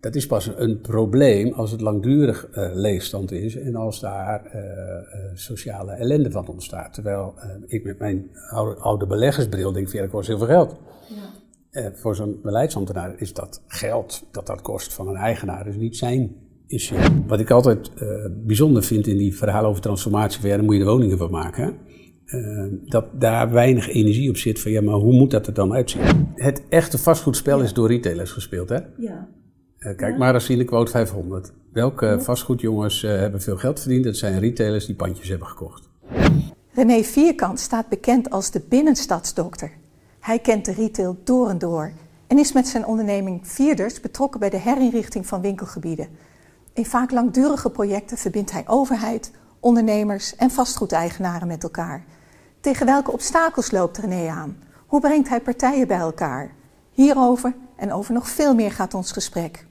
dat is pas een probleem als het langdurig uh, leegstand is en als daar uh, sociale ellende van ontstaat. Terwijl ik met mijn oude, oude beleggersbril denk, ja, dat kost heel veel geld. Ja. voor zo'n beleidsambtenaar is dat geld dat dat kost van een eigenaar, dus niet zijn issue. Wat ik altijd bijzonder vind in die verhalen over transformatie, van ja, dan moet je de woningen van maken. Uh, dat daar weinig energie op zit van ja, maar hoe moet dat er dan uitzien? Het echte vastgoedspel is door retailers gespeeld, hè? Ja. Uh, kijk maar eens in de quote 500. Welke vastgoedjongens uh, hebben veel geld verdiend? Dat zijn retailers die pandjes hebben gekocht. René Vierkant staat bekend als de binnenstadsdokter. Hij kent de retail door en door en is met zijn onderneming Vierders betrokken bij de herinrichting van winkelgebieden. In vaak langdurige projecten verbindt hij overheid, ondernemers en vastgoedeigenaren met elkaar. Tegen welke obstakels loopt René aan? Hoe brengt hij partijen bij elkaar? Hierover en over nog veel meer gaat ons gesprek.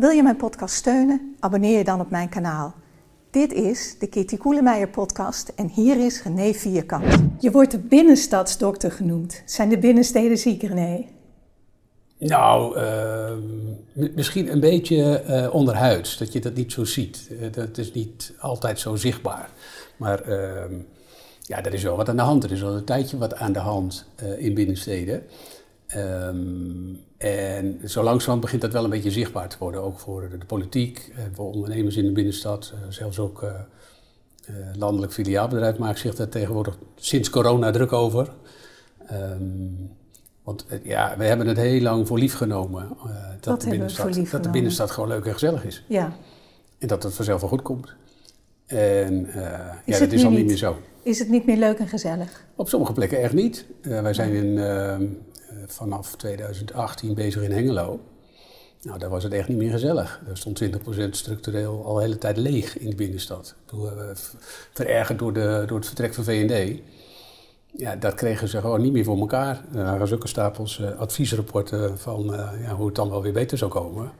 Wil je mijn podcast steunen? Abonneer je dan op mijn kanaal. Dit is de Kitty Koelemeijer podcast en hier is René Vierkant. Je wordt de binnenstadsdokter genoemd. Zijn de binnensteden ziek, René? Nou, uh, misschien een beetje uh, onderhuids, dat je dat niet zo ziet. Uh, dat is niet altijd zo zichtbaar. Maar ehm, ja, er is wel wat aan de hand. Er is al een tijdje wat aan de hand eh, in binnensteden. Um, en zo langzamerhand begint dat wel een beetje zichtbaar te worden, ook voor de, de politiek, voor ondernemers in de binnenstad. zelfs ook landelijk filiaalbedrijf maakt zich daar tegenwoordig sinds corona druk over. Um, want ja, we hebben het heel lang voor lief genomen uh, dat, de binnenstad, dat de binnenstad gewoon leuk en gezellig is. Ja. En dat het vanzelf wel goed komt. En uh, ja, dat is al niet meer zo. Is het niet meer leuk en gezellig? Op sommige plekken echt niet. Uh, wij zijn in, ehm, vanaf 2018 bezig in Hengelo. Nou, daar was het echt niet meer gezellig. Er stond 20% structureel al de hele tijd leeg in de binnenstad. Verergerd door, de, door het vertrek van VND. Ja, dat kregen ze gewoon niet meer voor elkaar. Er waren zulke stapels uh, adviesrapporten van uh, ja, hoe het dan wel weer beter zou komen.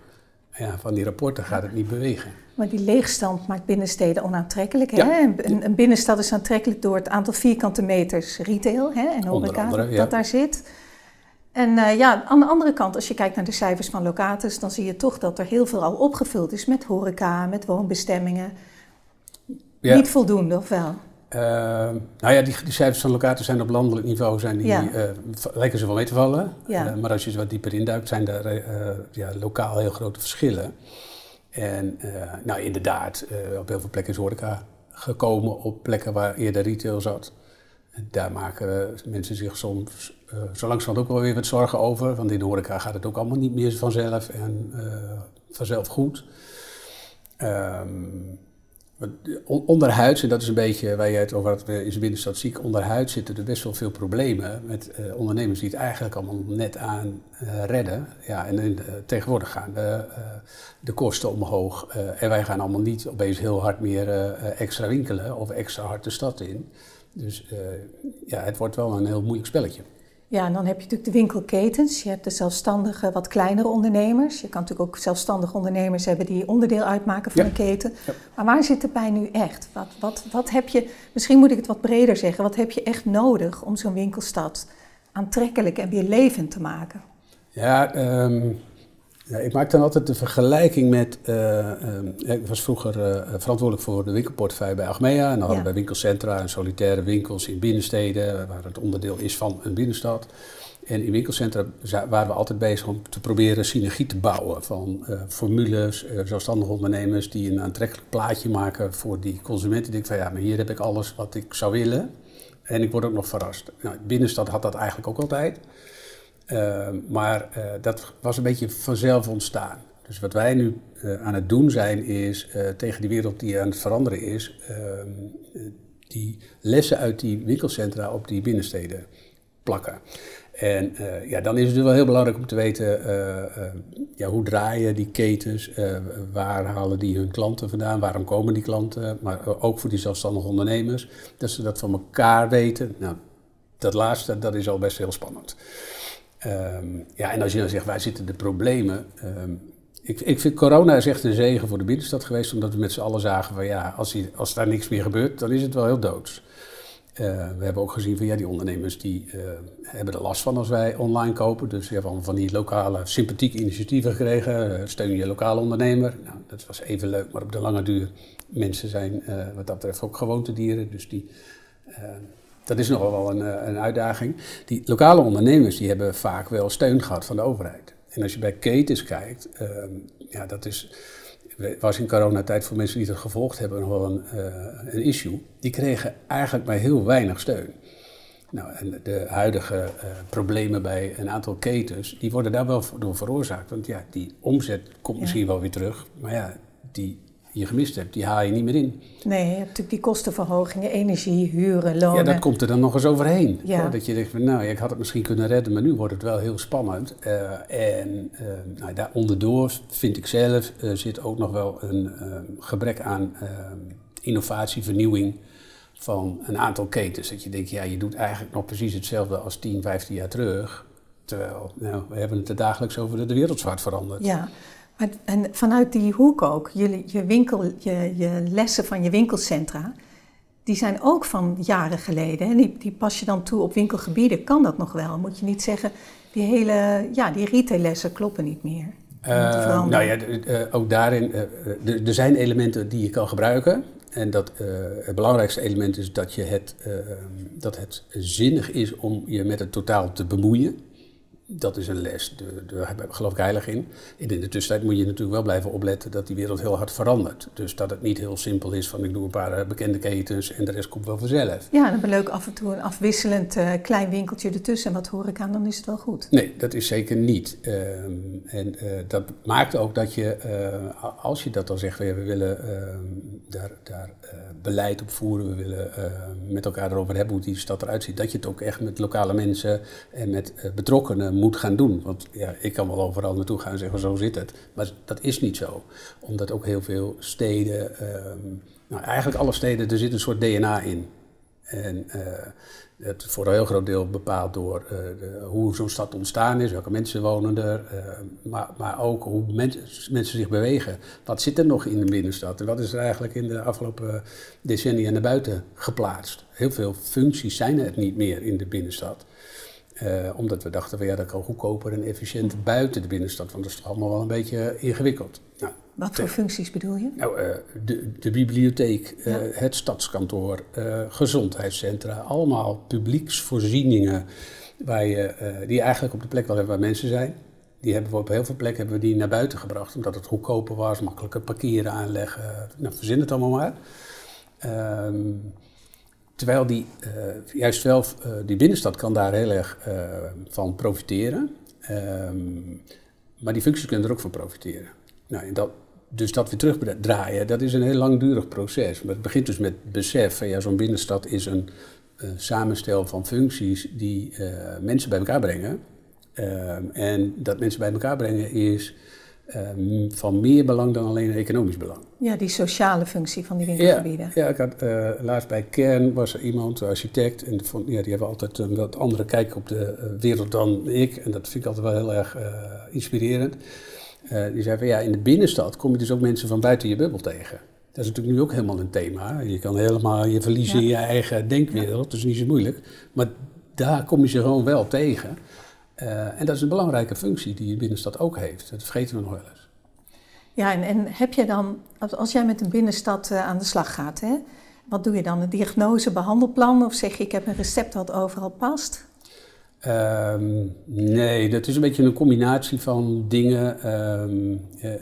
Ja, van die rapporten gaat het niet bewegen. Maar die leegstand maakt binnensteden onaantrekkelijk. Ja. Hè? Een, een, binnenstad is aantrekkelijk door het aantal vierkante meters retail hè, en horeca andere, ja. dat daar zit. En uh, ja, aan de andere kant, als je kijkt naar de cijfers van Locatus, dan zie je toch dat er heel veel al opgevuld is met horeca, met woonbestemmingen. Ja. Niet voldoende, of wel? Uh, nou ja, die, die, cijfers van locaties zijn op landelijk niveau zijn die, ja. uh, lijken ze wel mee te vallen. Ja. Maar als je wat dieper induikt, zijn er ja, lokaal heel grote verschillen. En nou inderdaad, op heel veel plekken is horeca gekomen op plekken waar eerder retail zat. Daar maken mensen zich soms zo langzamerhand ook wel weer wat zorgen over. Want in de horeca gaat het ook allemaal niet meer vanzelf en vanzelf goed. Um, Onderhuids, en dat is een beetje waar je het over had, is de binnenstad ziek. Onderhuids zitten er best wel veel problemen met uh, ondernemers die het eigenlijk allemaal net aan uh, redden. Ja, en uh, tegenwoordig gaan de, de kosten omhoog. en wij gaan allemaal niet opeens heel hard meer extra winkelen of extra hard de stad in. Dus ja, het wordt wel een heel moeilijk spelletje. Ja, en dan heb je natuurlijk de winkelketens. Je hebt de zelfstandige, wat kleinere ondernemers. Je kan natuurlijk ook zelfstandige ondernemers hebben die onderdeel uitmaken van een keten. Maar waar zit de pijn nu echt? Wat, wat, wat heb je, misschien moet ik het wat breder zeggen, wat heb je echt nodig om zo'n winkelstad aantrekkelijk en weer levend te maken? Ja, um, ja, ik maak dan altijd de vergelijking met. Uh, ik was vroeger uh, verantwoordelijk voor de winkelportefeuille bij Achmea. En dan hadden we bij winkelcentra en solitaire winkels in binnensteden, waar het onderdeel is van een binnenstad. En in winkelcentra waren we altijd bezig om te proberen synergie te bouwen van formules, zelfstandige ondernemers die een aantrekkelijk plaatje maken voor die consumenten. Die denken van ja, maar hier heb ik alles wat ik zou willen. En ik word ook nog verrast. Nou, binnenstad had dat eigenlijk ook altijd. Uh, maar uh, dat was een beetje vanzelf ontstaan. Dus wat wij nu uh, aan het doen zijn, is tegen die wereld die aan het veranderen is, ehm, die lessen uit die winkelcentra op die binnensteden plakken. En ja, dan is het dus wel heel belangrijk om te weten ja, hoe draaien die ketens, waar halen die hun klanten vandaan, waarom komen die klanten, maar ook voor die zelfstandige ondernemers, dat ze dat van elkaar weten. Nou, dat laatste, dat is al best heel spannend. Um, ja, en als je dan zegt, waar zitten de problemen? Um, ik, ik vind corona is echt een zegen voor de binnenstad geweest, omdat we met z'n allen zagen van ja, als, als daar niks meer gebeurt, dan is het wel heel doods. we hebben ook gezien van ja, die ondernemers die hebben er last van als wij online kopen. Dus we hebben van die lokale sympathieke initiatieven gekregen. steun je lokale ondernemer. Nou, dat was even leuk, maar op de lange duur mensen zijn wat dat betreft ook gewoontedieren. Dus die, dat is nogal wel een, een uitdaging. Die lokale ondernemers die hebben vaak wel steun gehad van de overheid. En als je bij ketens kijkt, ehm, ja, dat is, was in coronatijd voor mensen die het gevolgd hebben nog wel een, uh, een issue. Die kregen eigenlijk maar heel weinig steun. Nou, en de huidige uh, problemen bij een aantal ketens, die worden daar wel door veroorzaakt. Want ja, die omzet komt misschien wel weer terug, maar ja, die je gemist hebt, die haal je niet meer in. Nee, je hebt natuurlijk die kostenverhogingen, energie, huren, lonen. Ja, dat komt er dan nog eens overheen. Ja. Dat je denkt van, nou, ik had het misschien kunnen redden, maar nu wordt het wel heel spannend. Uh, en uh, nou, daar onderdoor, vind ik zelf, uh, zit ook nog wel een gebrek aan innovatie, vernieuwing van een aantal ketens. Dat je denkt, ja, je doet eigenlijk nog precies hetzelfde als 10, 15 jaar terug. Terwijl, nou, we hebben het er dagelijks over dat de wereld zwart verandert. Ja, en vanuit die hoek ook, je, je, winkel, je, je lessen van je winkelcentra, die zijn ook van jaren geleden. En die, die pas je dan toe op winkelgebieden. Kan dat nog wel? Moet je niet zeggen, die hele, ja, die retaillessen kloppen niet meer. Uh, nou ja, uh, ook daarin, uh, er zijn elementen die je kan gebruiken. En dat, het belangrijkste element is dat, je het, dat het zinnig is om je met het totaal te bemoeien dat is een les. Daar geloof ik heilig in. in de tussentijd moet je natuurlijk wel blijven opletten dat die wereld heel hard verandert. Dus dat het niet heel simpel is van ik doe een paar eh, bekende ketens en de rest komt wel vanzelf. Ja, dan ben leuk af en toe een afwisselend uh, klein winkeltje ertussen. En wat hoor ik aan, dan is het wel goed. Nee, dat is zeker niet. Uh, en uh, dat maakt ook dat je, als je dat dan zegt, we willen ehm, daar, daar beleid op voeren, we willen met elkaar erover hebben hoe die stad eruit ziet, dat je het ook echt met lokale mensen en met betrokkenen moet gaan doen. Want ja, ik kan wel overal naartoe gaan en zeggen, zo zit het. Maar dat is niet zo. Omdat ook heel veel steden, ehm, nou eigenlijk alle steden, er zit een soort DNA in. En uh, het voor een heel groot deel bepaald door de, hoe zo'n stad ontstaan is, welke mensen wonen er, uh, maar, maar ook hoe mensen zich bewegen. Wat zit er nog in de binnenstad en wat is er eigenlijk in de afgelopen decennia naar buiten geplaatst? Heel veel functies zijn er niet meer in de binnenstad. Uh, omdat we dachten, van, ja, dat kan goedkoper en efficiënter buiten de binnenstad, want dat is toch allemaal wel een beetje ingewikkeld. Nou, Wat voor functies bedoel je? Nou, uh, de, de, bibliotheek, uh, het stadskantoor, gezondheidscentra, allemaal publieksvoorzieningen waar je, die eigenlijk op de plek wel hebben waar mensen zijn. Die hebben we op heel veel plekken hebben we die naar buiten gebracht, omdat het goedkoper was, makkelijker parkeren aanleggen, nou, verzin het allemaal maar. Ehm, Terwijl die, uh, juist wel, uh, die binnenstad kan daar heel erg uh, van profiteren. Um, maar die functies kunnen er ook van profiteren. Nou, en dat, dus dat weer terugdraaien, dat is een heel langdurig proces. Maar het begint dus met besef van ja, zo'n binnenstad is een samenstel van functies die mensen bij elkaar brengen. Ehm, en dat mensen bij elkaar brengen is um, van meer belang dan alleen economisch belang. Ja, die sociale functie van die winkelgebieden. Ja, ja ik had, uh, laatst bij Kern was er iemand, architect, en vond, ja, die hebben altijd een wat andere kijk op de uh, wereld dan ik. En dat vind ik altijd wel heel erg uh, inspirerend. die zei van ja, in de binnenstad kom je dus ook mensen van buiten je bubbel tegen. Dat is natuurlijk nu ook helemaal een thema. Je kan helemaal je verliezen ja. in je eigen denkwereld, dat is niet zo moeilijk. Maar daar kom je ze gewoon wel tegen. Uh, en dat is een belangrijke functie die de binnenstad ook heeft. Dat vergeten we nog wel eens. Ja, en, en heb je dan, als jij met een binnenstad uh, aan de slag gaat, hè, wat doe je dan? Een diagnose, behandelplan? Of zeg je, ik heb een recept dat overal past? Um, nee, dat is een beetje een combinatie van dingen. Um, uh,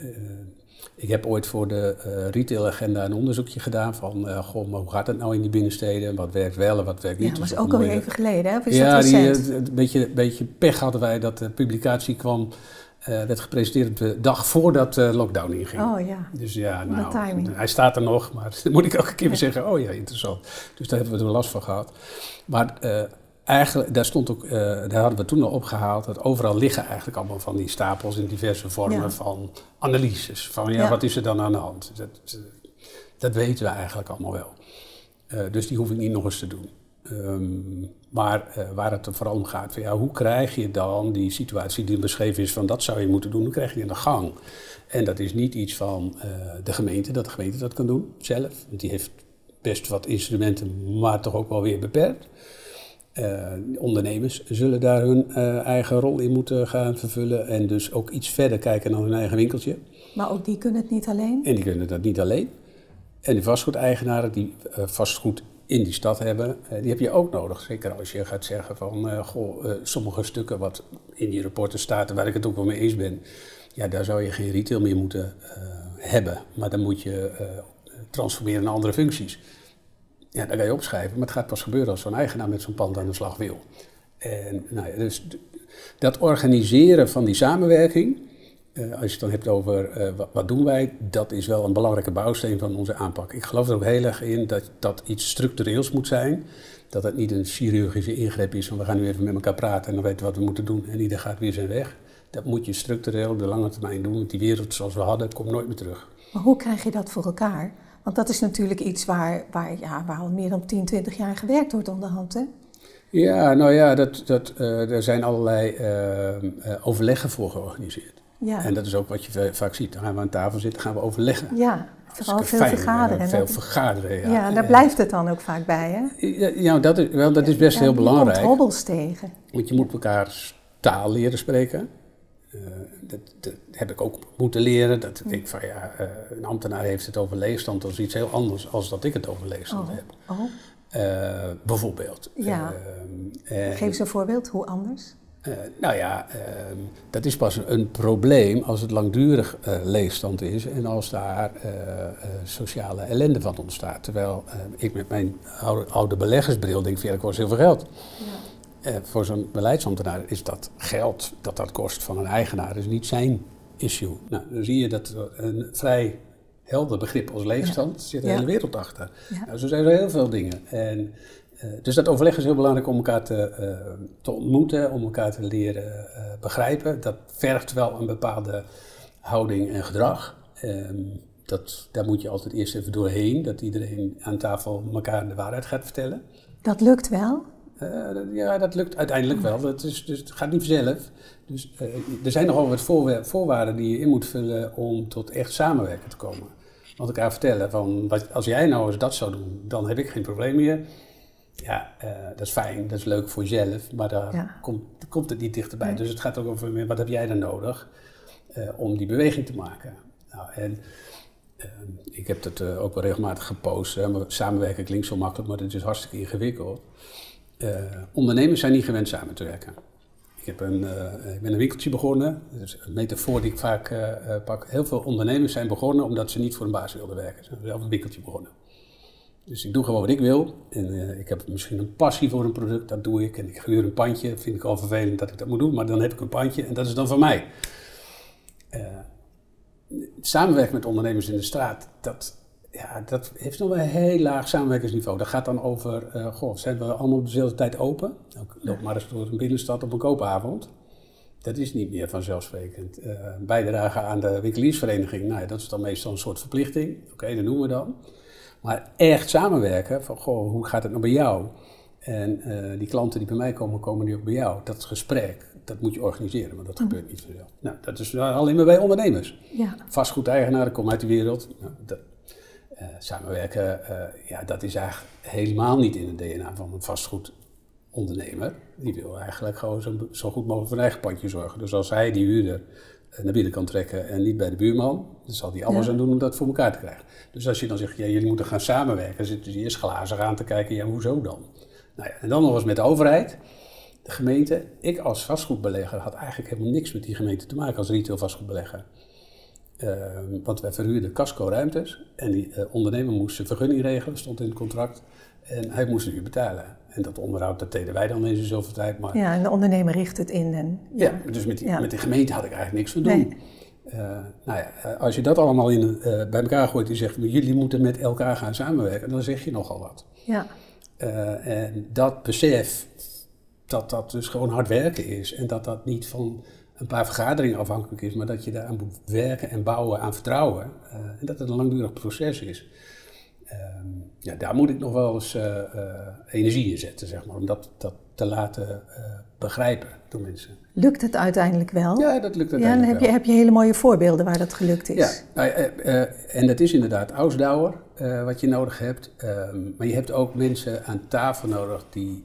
ik heb ooit voor de uh, retailagenda een onderzoekje gedaan van, uh, goh, maar hoe gaat het nou in die binnensteden? Wat werkt wel en wat werkt niet? Ja, dat was ook alweer even geleden, hè? Of is ja, dat die, een beetje, beetje pech hadden wij dat de publicatie kwam, uh, werd gepresenteerd op de dag voordat de lockdown inging. Oh ja, dus ja, nou, hij staat er nog, maar dan moet ik elke keer weer zeggen, oh ja, interessant. Dus daar hebben we er last van gehad. Maar eigenlijk, daar stond ook, uh, daar hadden we toen al opgehaald, dat overal liggen eigenlijk allemaal van die stapels in diverse vormen ja. van analyses. Van ja, ja, wat is er dan aan de hand? Dat, dat weten we eigenlijk allemaal wel. Uh, dus die hoef ik niet nog eens te doen. Um, maar uh, waar het er vooral om gaat, van, ja, hoe krijg je dan die situatie die beschreven is van dat zou je moeten doen, hoe krijg je in de gang? En dat is niet iets van de gemeente, dat de gemeente dat kan doen zelf, want die heeft best wat instrumenten, maar toch ook wel weer beperkt. Uh, ondernemers zullen daar hun uh, eigen rol in moeten gaan vervullen en dus ook iets verder kijken dan hun eigen winkeltje. Maar ook die kunnen het niet alleen? En die kunnen dat niet alleen. En de vastgoedeigenaren die uh, vastgoed in die stad hebben, die heb je ook nodig. Zeker als je gaat zeggen van, goh, sommige stukken wat in die rapporten staat, waar ik het ook wel mee eens ben, ja, daar zou je geen retail meer moeten hebben. Maar dan moet je transformeren naar andere functies. Ja, dat kan je opschrijven, maar het gaat pas gebeuren als zo'n eigenaar met zo'n pand aan de slag wil. En nou ja, dus dat organiseren van die samenwerking, uh, als je het dan hebt over uh, wat, doen wij, dat is wel een belangrijke bouwsteen van onze aanpak. Ik geloof er ook heel erg in dat dat iets structureels moet zijn. Dat het niet een chirurgische ingreep is van we gaan nu even met elkaar praten en dan weten we wat we moeten doen en ieder gaat weer zijn weg. Dat moet je structureel de lange termijn doen, want die wereld zoals we hadden komt nooit meer terug. Maar hoe krijg je dat voor elkaar? Want dat is natuurlijk iets waar, waar, ja, waar al meer dan 10, 20 jaar gewerkt wordt onderhand. Hè? Ja, nou ja, dat, dat, uh, er zijn allerlei uh, uh, overleggen voor georganiseerd. Ja. En dat is ook wat je vaak ziet. Dan gaan we aan tafel zitten, gaan we overleggen. Ja, vooral veel fijn, vergaderen. veel vergaderen, ja. Ja, daar blijft het dan ook vaak bij, hè? Ja, ja dat, is, wel, dat is best heel belangrijk. Je komt hobbels tegen. Want je moet elkaar taal leren spreken. Uh, dat, dat, heb ik ook moeten leren. Dat ik denk van ja, uh, een ambtenaar heeft het over leegstand als iets heel anders als dat ik het over leegstand oh. heb. Oh. Uh, bijvoorbeeld. Ja. Geef eens een voorbeeld, hoe anders? nou ja, ehm, dat is pas een probleem als het langdurig leegstand is en als daar sociale ellende van ontstaat. Terwijl ik met mijn oude, oude beleggersbril denk, ja, dat kost heel veel geld. Ja. Eh, voor zo'n beleidsambtenaar is dat geld dat dat kost van een eigenaar is niet zijn issue. Nou, dan zie je dat een vrij helder begrip als leegstand zit de hele wereld achter. Ja. Nou, zo zijn er heel veel dingen. En, uh, dus dat overleg is heel belangrijk om elkaar te, uh, te ontmoeten, om elkaar te leren uh, begrijpen. Dat vergt wel een bepaalde houding en gedrag. Um, dat, daar moet je altijd eerst even doorheen, dat iedereen aan tafel elkaar de waarheid gaat vertellen. Dat lukt wel? Uh, ja, dat lukt uiteindelijk wel. Dat is, dus het gaat niet vanzelf. Dus uh, er zijn nogal wat voorwaarden die je in moet vullen om tot echt samenwerken te komen. Want elkaar vertellen van, wat, als jij nou eens dat zou doen, dan heb ik geen probleem meer. Ja, uh, dat is fijn, dat is leuk voor jezelf, maar daar ja. komt, komt, het niet dichterbij. Nee. Dus het gaat ook over, wat heb jij dan nodig om die beweging te maken? Nou, en ik heb dat ook wel regelmatig gepost. Samenwerken klinkt zo makkelijk, maar het is hartstikke ingewikkeld. Uh, ondernemers zijn niet gewend samen te werken. Ik, heb een, uh, ik ben een winkeltje begonnen, dus een metafoor die ik vaak uh, pak. Heel veel ondernemers zijn begonnen omdat ze niet voor een baas wilden werken. Ze hebben zelf een winkeltje begonnen. Dus ik doe gewoon wat ik wil. En ik heb misschien een passie voor een product, dat doe ik. En ik huur een pandje, vind ik al vervelend dat ik dat moet doen, maar dan heb ik een pandje en dat is dan van mij. samenwerken met ondernemers in de straat, dat, ja, dat heeft nog wel een heel laag samenwerkingsniveau. Dat gaat dan over, uh, goh, zijn we allemaal op dezelfde tijd open? Nou, loop maar eens door een binnenstad op een koopavond. Dat is niet meer vanzelfsprekend. Uh, bijdragen aan de winkeliersvereniging, nou ja, dat is dan meestal een soort verplichting. Oké, okay, dat noemen we dan. Maar echt samenwerken, van goh, hoe gaat het nou bij jou? En uh, die klanten die bij mij komen, komen nu ook bij jou. Dat gesprek, dat moet je organiseren, maar dat gebeurt niet vanzelf. Nou, dat is alleen maar bij ondernemers. Ja. Vastgoedeigenaren komen uit de wereld. Nou, dat, uh, samenwerken, uh, ja, dat is eigenlijk helemaal niet in het DNA van een vastgoedondernemer. Die wil eigenlijk gewoon zo, zo, goed mogelijk voor een eigen pandje zorgen. Dus als hij die huurder eh, naar binnen kan trekken en niet bij de buurman, dan zal hij alles ja. aan doen om dat voor elkaar te krijgen. Dus als je dan zegt, ja, jullie moeten gaan samenwerken, dan zitten ze eerst glazig aan te kijken, ja, hoezo dan? Nou ja, en dan nog eens met de overheid, de gemeente. Ik als vastgoedbelegger had eigenlijk helemaal niks met die gemeente te maken als retail vastgoedbelegger. Uh, want wij verhuurden casco-ruimtes en die uh, ondernemer moest zijn vergunning regelen, stond in het contract. En hij moest nu betalen. En dat onderhoud, dat deden wij dan in zoveel tijd. Maar... Ja, en de ondernemer richt het in. En, ja. ja dus met, die, ja. met de gemeente had ik eigenlijk niks te doen. Nee. Uh, nou ja, als je dat allemaal in, bij elkaar gooit en zegt, jullie moeten met elkaar gaan samenwerken, dan zeg je nogal wat. Ja. en dat besef, dat dat dus gewoon hard werken is en dat dat niet van een paar vergaderingen afhankelijk is, maar dat je daar aan moet werken en bouwen aan vertrouwen. Uh, en dat het een langdurig proces is. ehm, ja, daar moet ik nog wel eens energie in zetten, zeg maar, om dat, dat te laten begrijpen door mensen. Lukt het uiteindelijk wel? Ja, dat lukt uiteindelijk ja, dan heb je, heb je hele mooie voorbeelden waar dat gelukt is. Ja, nou, en dat is inderdaad ausdauer wat je nodig hebt. Ehm, maar je hebt ook mensen aan tafel nodig die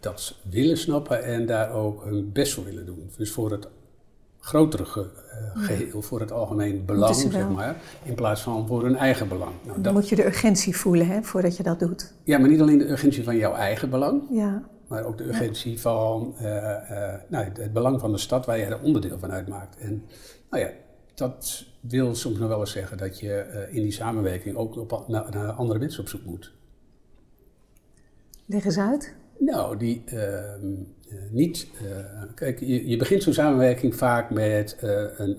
dat willen snappen en daar ook hun best voor willen doen. Dus voor het grotere ge geheel, voor het algemeen belang, zeg maar, in plaats van voor hun eigen belang. Nou, dan moet je de urgentie voelen hè, voordat je dat doet. Ja, maar niet alleen de urgentie van jouw eigen belang. Ja maar ook de urgentie van uh, uh, nou, het belang van de stad waar je er onderdeel van uitmaakt. En nou ja, dat wil soms nog wel eens zeggen dat je uh, in die samenwerking ook op, naar, naar, andere mensen op zoek moet. Leg eens uit. Nou, die ehm, niet. kijk, je, je begint zo'n samenwerking vaak met een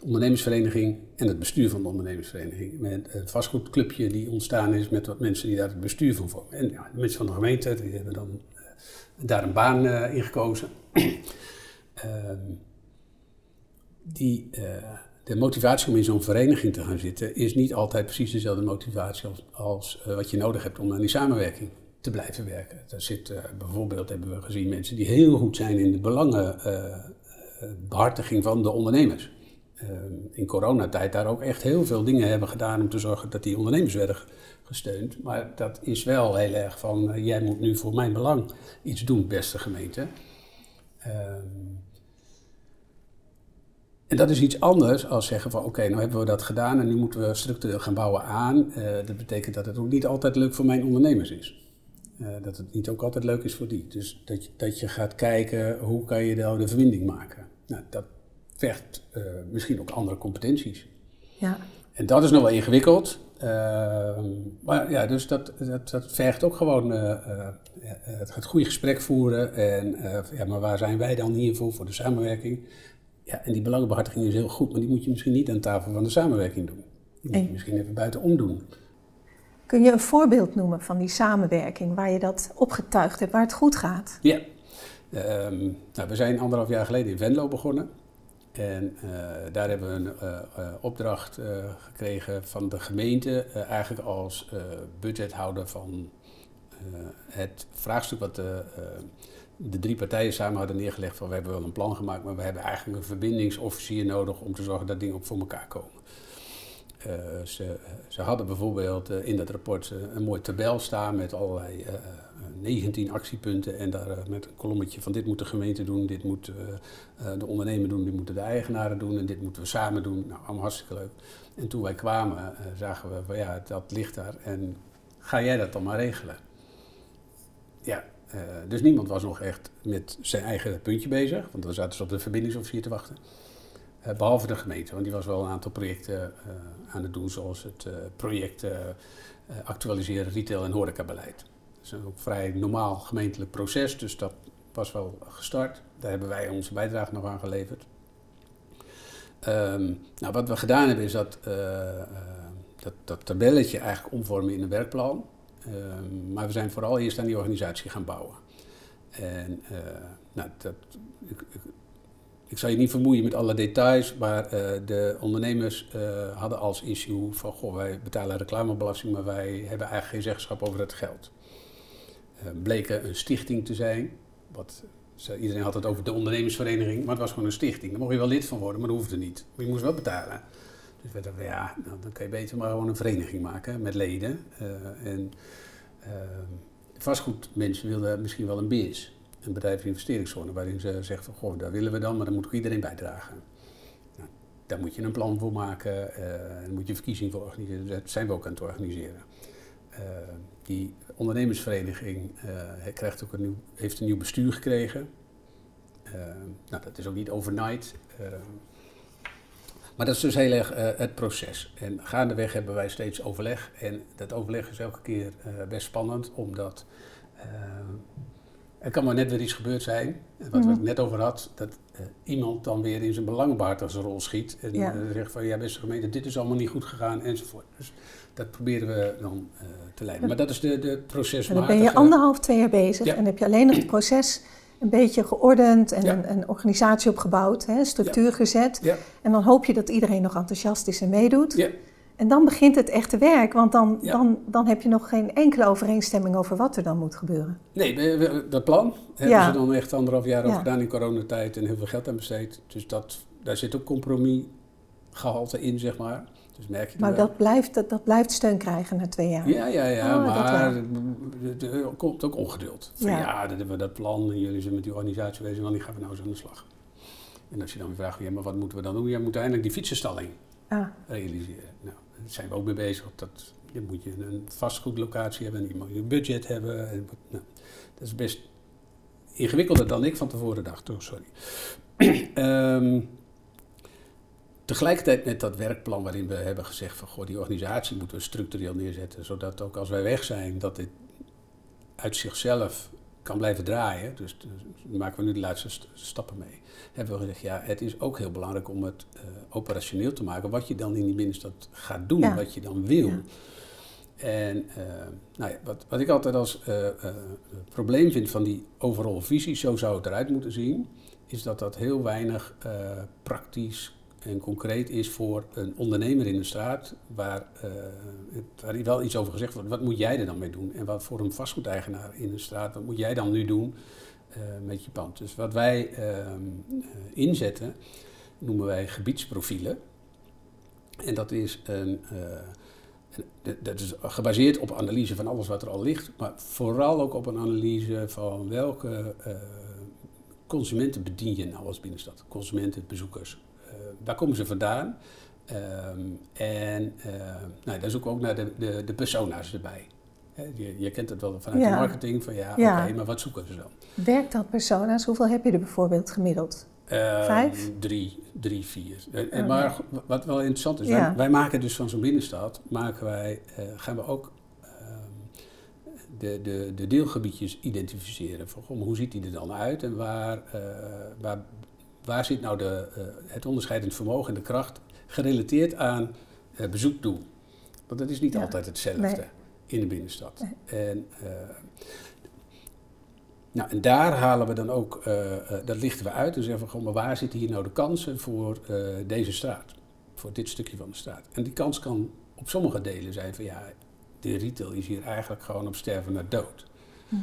ondernemersvereniging en het bestuur van de ondernemersvereniging. Met een vastgoedclubje die ontstaan is met wat mensen die daar het bestuur van vormen. En ja, de mensen van de gemeente, die hebben dan daar een baan in gekozen. Ehm, die, de motivatie om in zo'n vereniging te gaan zitten is niet altijd precies dezelfde motivatie als, wat je nodig hebt om aan die samenwerking te blijven werken. Daar zit bijvoorbeeld, hebben we gezien, mensen die heel goed zijn in de belangenbehartiging van de ondernemers. Ehm, in coronatijd daar ook echt heel veel dingen hebben gedaan om te zorgen dat die ondernemers werden gesteund. Maar dat is wel heel erg van, jij moet nu voor mijn belang iets doen, beste gemeente. Um, en dat is iets anders als zeggen van oké, nou hebben we dat gedaan en nu moeten we structureel gaan bouwen aan. Dat betekent dat het ook niet altijd leuk voor mijn ondernemers is. Uh, dat het niet ook altijd leuk is voor die. Dus dat je, dat je gaat kijken hoe kan je nou de verbinding maken. Nou, dat vergt misschien ook andere competenties. Ja. En dat is nog wel ingewikkeld. Uh, maar ja, dus dat, dat, dat vergt ook gewoon het, het, goede gesprek voeren. En ja, maar waar zijn wij dan hiervoor, voor de samenwerking? Ja, en die belangenbehartiging is heel goed, maar die moet je misschien niet aan tafel van de samenwerking doen. Die moet je misschien even buitenom doen. Kun je een voorbeeld noemen van die samenwerking waar je dat opgetuigd hebt, waar het goed gaat? Ja, um, nou, we zijn anderhalf jaar geleden in Venlo begonnen. En uh, daar hebben we een uh, uh, opdracht gekregen van de gemeente, eigenlijk als budgethouder van het vraagstuk wat de, de, drie partijen samen hadden neergelegd van we hebben wel een plan gemaakt, maar we hebben eigenlijk een verbindingsofficier nodig om te zorgen dat dingen ook voor elkaar komen. Ze, ze, hadden bijvoorbeeld in dat rapport een mooi tabel staan met allerlei 19 actiepunten en daar eh, met een kolommetje van dit moet de gemeente doen, dit moet eh, eh, de ondernemer doen, dit moeten de eigenaren doen en dit moeten we samen doen. Nou, allemaal hartstikke leuk. En toen wij kwamen zagen we van ja, dat ligt daar en ga jij dat dan maar regelen. Ja, dus niemand was nog echt met zijn eigen puntje bezig, want dan zaten ze op de verbindingsofficier te wachten. Behalve de gemeente, want die was wel een aantal projecten aan het doen, zoals het project actualiseren retail- en horecabeleid. Dat is een vrij normaal gemeentelijk proces, dus dat was wel gestart. Daar hebben wij onze bijdrage nog aan geleverd. Um, nou, wat we gedaan hebben is dat, dat, dat, tabelletje eigenlijk omvormen in een werkplan. Um, maar we zijn vooral eerst aan die organisatie gaan bouwen. En nou, dat, ik, ik, zal je niet vermoeien met alle details, maar uh, de ondernemers hadden als issue van, goh, wij betalen reclamebelasting, maar wij hebben eigenlijk geen zeggenschap over het geld. Eh, bleken een stichting te zijn. Wat, iedereen had het over de ondernemersvereniging, maar het was gewoon een stichting. Daar mocht je wel lid van worden, maar dat hoefde niet. Maar je moest wel betalen. Dus we dachten, ja, nou, dan kan je beter maar gewoon een vereniging maken met leden. Uh, en uh, vastgoedmensen wilden misschien wel een BIS, een bedrijfsinvesteringszone, waarin ze zeggen van, goh, daar willen we dan, maar dan moet ook iedereen bijdragen. Nou, daar moet je een plan voor maken, uh, daar moet je verkiezingen voor organiseren. Dat zijn we ook aan het organiseren. Uh, die ondernemersvereniging uh, krijgt ook een nieuw, heeft een nieuw bestuur gekregen. Nou, dat is ook niet overnight. maar dat is dus heel erg het proces. En gaandeweg hebben wij steeds overleg. En dat overleg is elke keer best spannend, omdat er kan maar net weer iets gebeurd zijn. Wat mm -hmm. we het net over had, dat iemand dan weer in zijn belangenbehartigersrol schiet. En ja. zegt van, ja beste gemeente, dit is allemaal niet goed gegaan enzovoort. Dus dat proberen we dan uh, te leiden. Maar dat is de, de procesmatige... Dan ben je anderhalf, twee jaar bezig en heb je alleen nog het proces een beetje geordend en een, een, organisatie opgebouwd, hè, structuur gezet. En dan hoop je dat iedereen nog enthousiast is en meedoet. En dan begint het echte werk, want dan, dan, dan heb je nog geen enkele overeenstemming over wat er dan moet gebeuren. Nee, dat plan hebben ze dan echt anderhalf jaar over gedaan in coronatijd en heel veel geld aan besteed. Dus dat, daar zit ook compromisgehalte in, zeg maar. Dus merk je maar dat blijft, dat, dat blijft steun krijgen na twee jaar? Ja, ja, ja, oh, maar er komt ook ongeduld. Van, ja. dat hebben we dat plan en jullie zijn met die organisatie bezig, wanneer gaan we nou eens aan de slag? En als je dan weer vraagt, ja, maar wat moeten we dan doen? Ja, we moeten eindelijk die fietsenstalling ah. realiseren. Nou, daar zijn we ook mee bezig. Dat, dan moet je een vastgoedlocatie hebben, je moet je budget hebben. En, nou, dat is best ingewikkelder dan ik van tevoren dacht. Sorry. um, tegelijkertijd met dat werkplan waarin we hebben gezegd van goh, die organisatie moeten we structureel neerzetten, zodat ook als wij weg zijn, dat dit uit zichzelf kan blijven draaien. Dus, dus maken we nu de laatste stappen mee. Hebben we gezegd, ja, het is ook heel belangrijk om het uh, operationeel te maken. Wat je dan in die binnenstad gaat doen, wat je dan wil. En uh, nou ja, wat, wat ik altijd als uh, probleem vind van die overal visie, zo zou het eruit moeten zien, is dat dat heel weinig praktisch en concreet is voor een ondernemer in de straat, waar, uh, waar wel iets over gezegd wordt. Wat moet jij er dan mee doen? En wat voor een vastgoedeigenaar in de straat, wat moet jij dan nu doen uh, met je pand? Dus wat wij uh, inzetten, noemen wij gebiedsprofielen. En dat is een. Dat is gebaseerd op analyse van alles wat er al ligt, maar vooral ook op een analyse van welke consumenten bedien je nou als binnenstad? Consumenten, bezoekers, daar komen ze vandaan. Um, en uh, nou, daar zoeken we ook naar de, de, de persona's erbij. je, je, kent het wel vanuit de marketing, van ja, oké, maar wat zoeken ze dan? Werkt dat persona's? Hoeveel heb je er bijvoorbeeld gemiddeld? Uh, Vijf? Drie, drie vier. Oh, maar wat wel interessant is, wij, wij, maken dus van zo'n binnenstad, maken wij, uh, gaan we ook ehm, de, de, de deelgebiedjes identificeren. Van, goh, hoe ziet die er dan uit en waar, uh, waar waar zit nou de, uh, het onderscheidend vermogen en de kracht gerelateerd aan uh, bezoekdoel? Want dat is niet altijd hetzelfde in de binnenstad. En, uh, nou, en daar halen we dan ook, dat lichten we uit en zeggen van, maar waar zitten hier nou de kansen voor deze straat? Voor dit stukje van de straat. En die kans kan op sommige delen zijn van, ja, de retail is hier eigenlijk gewoon op sterven naar dood. Hm.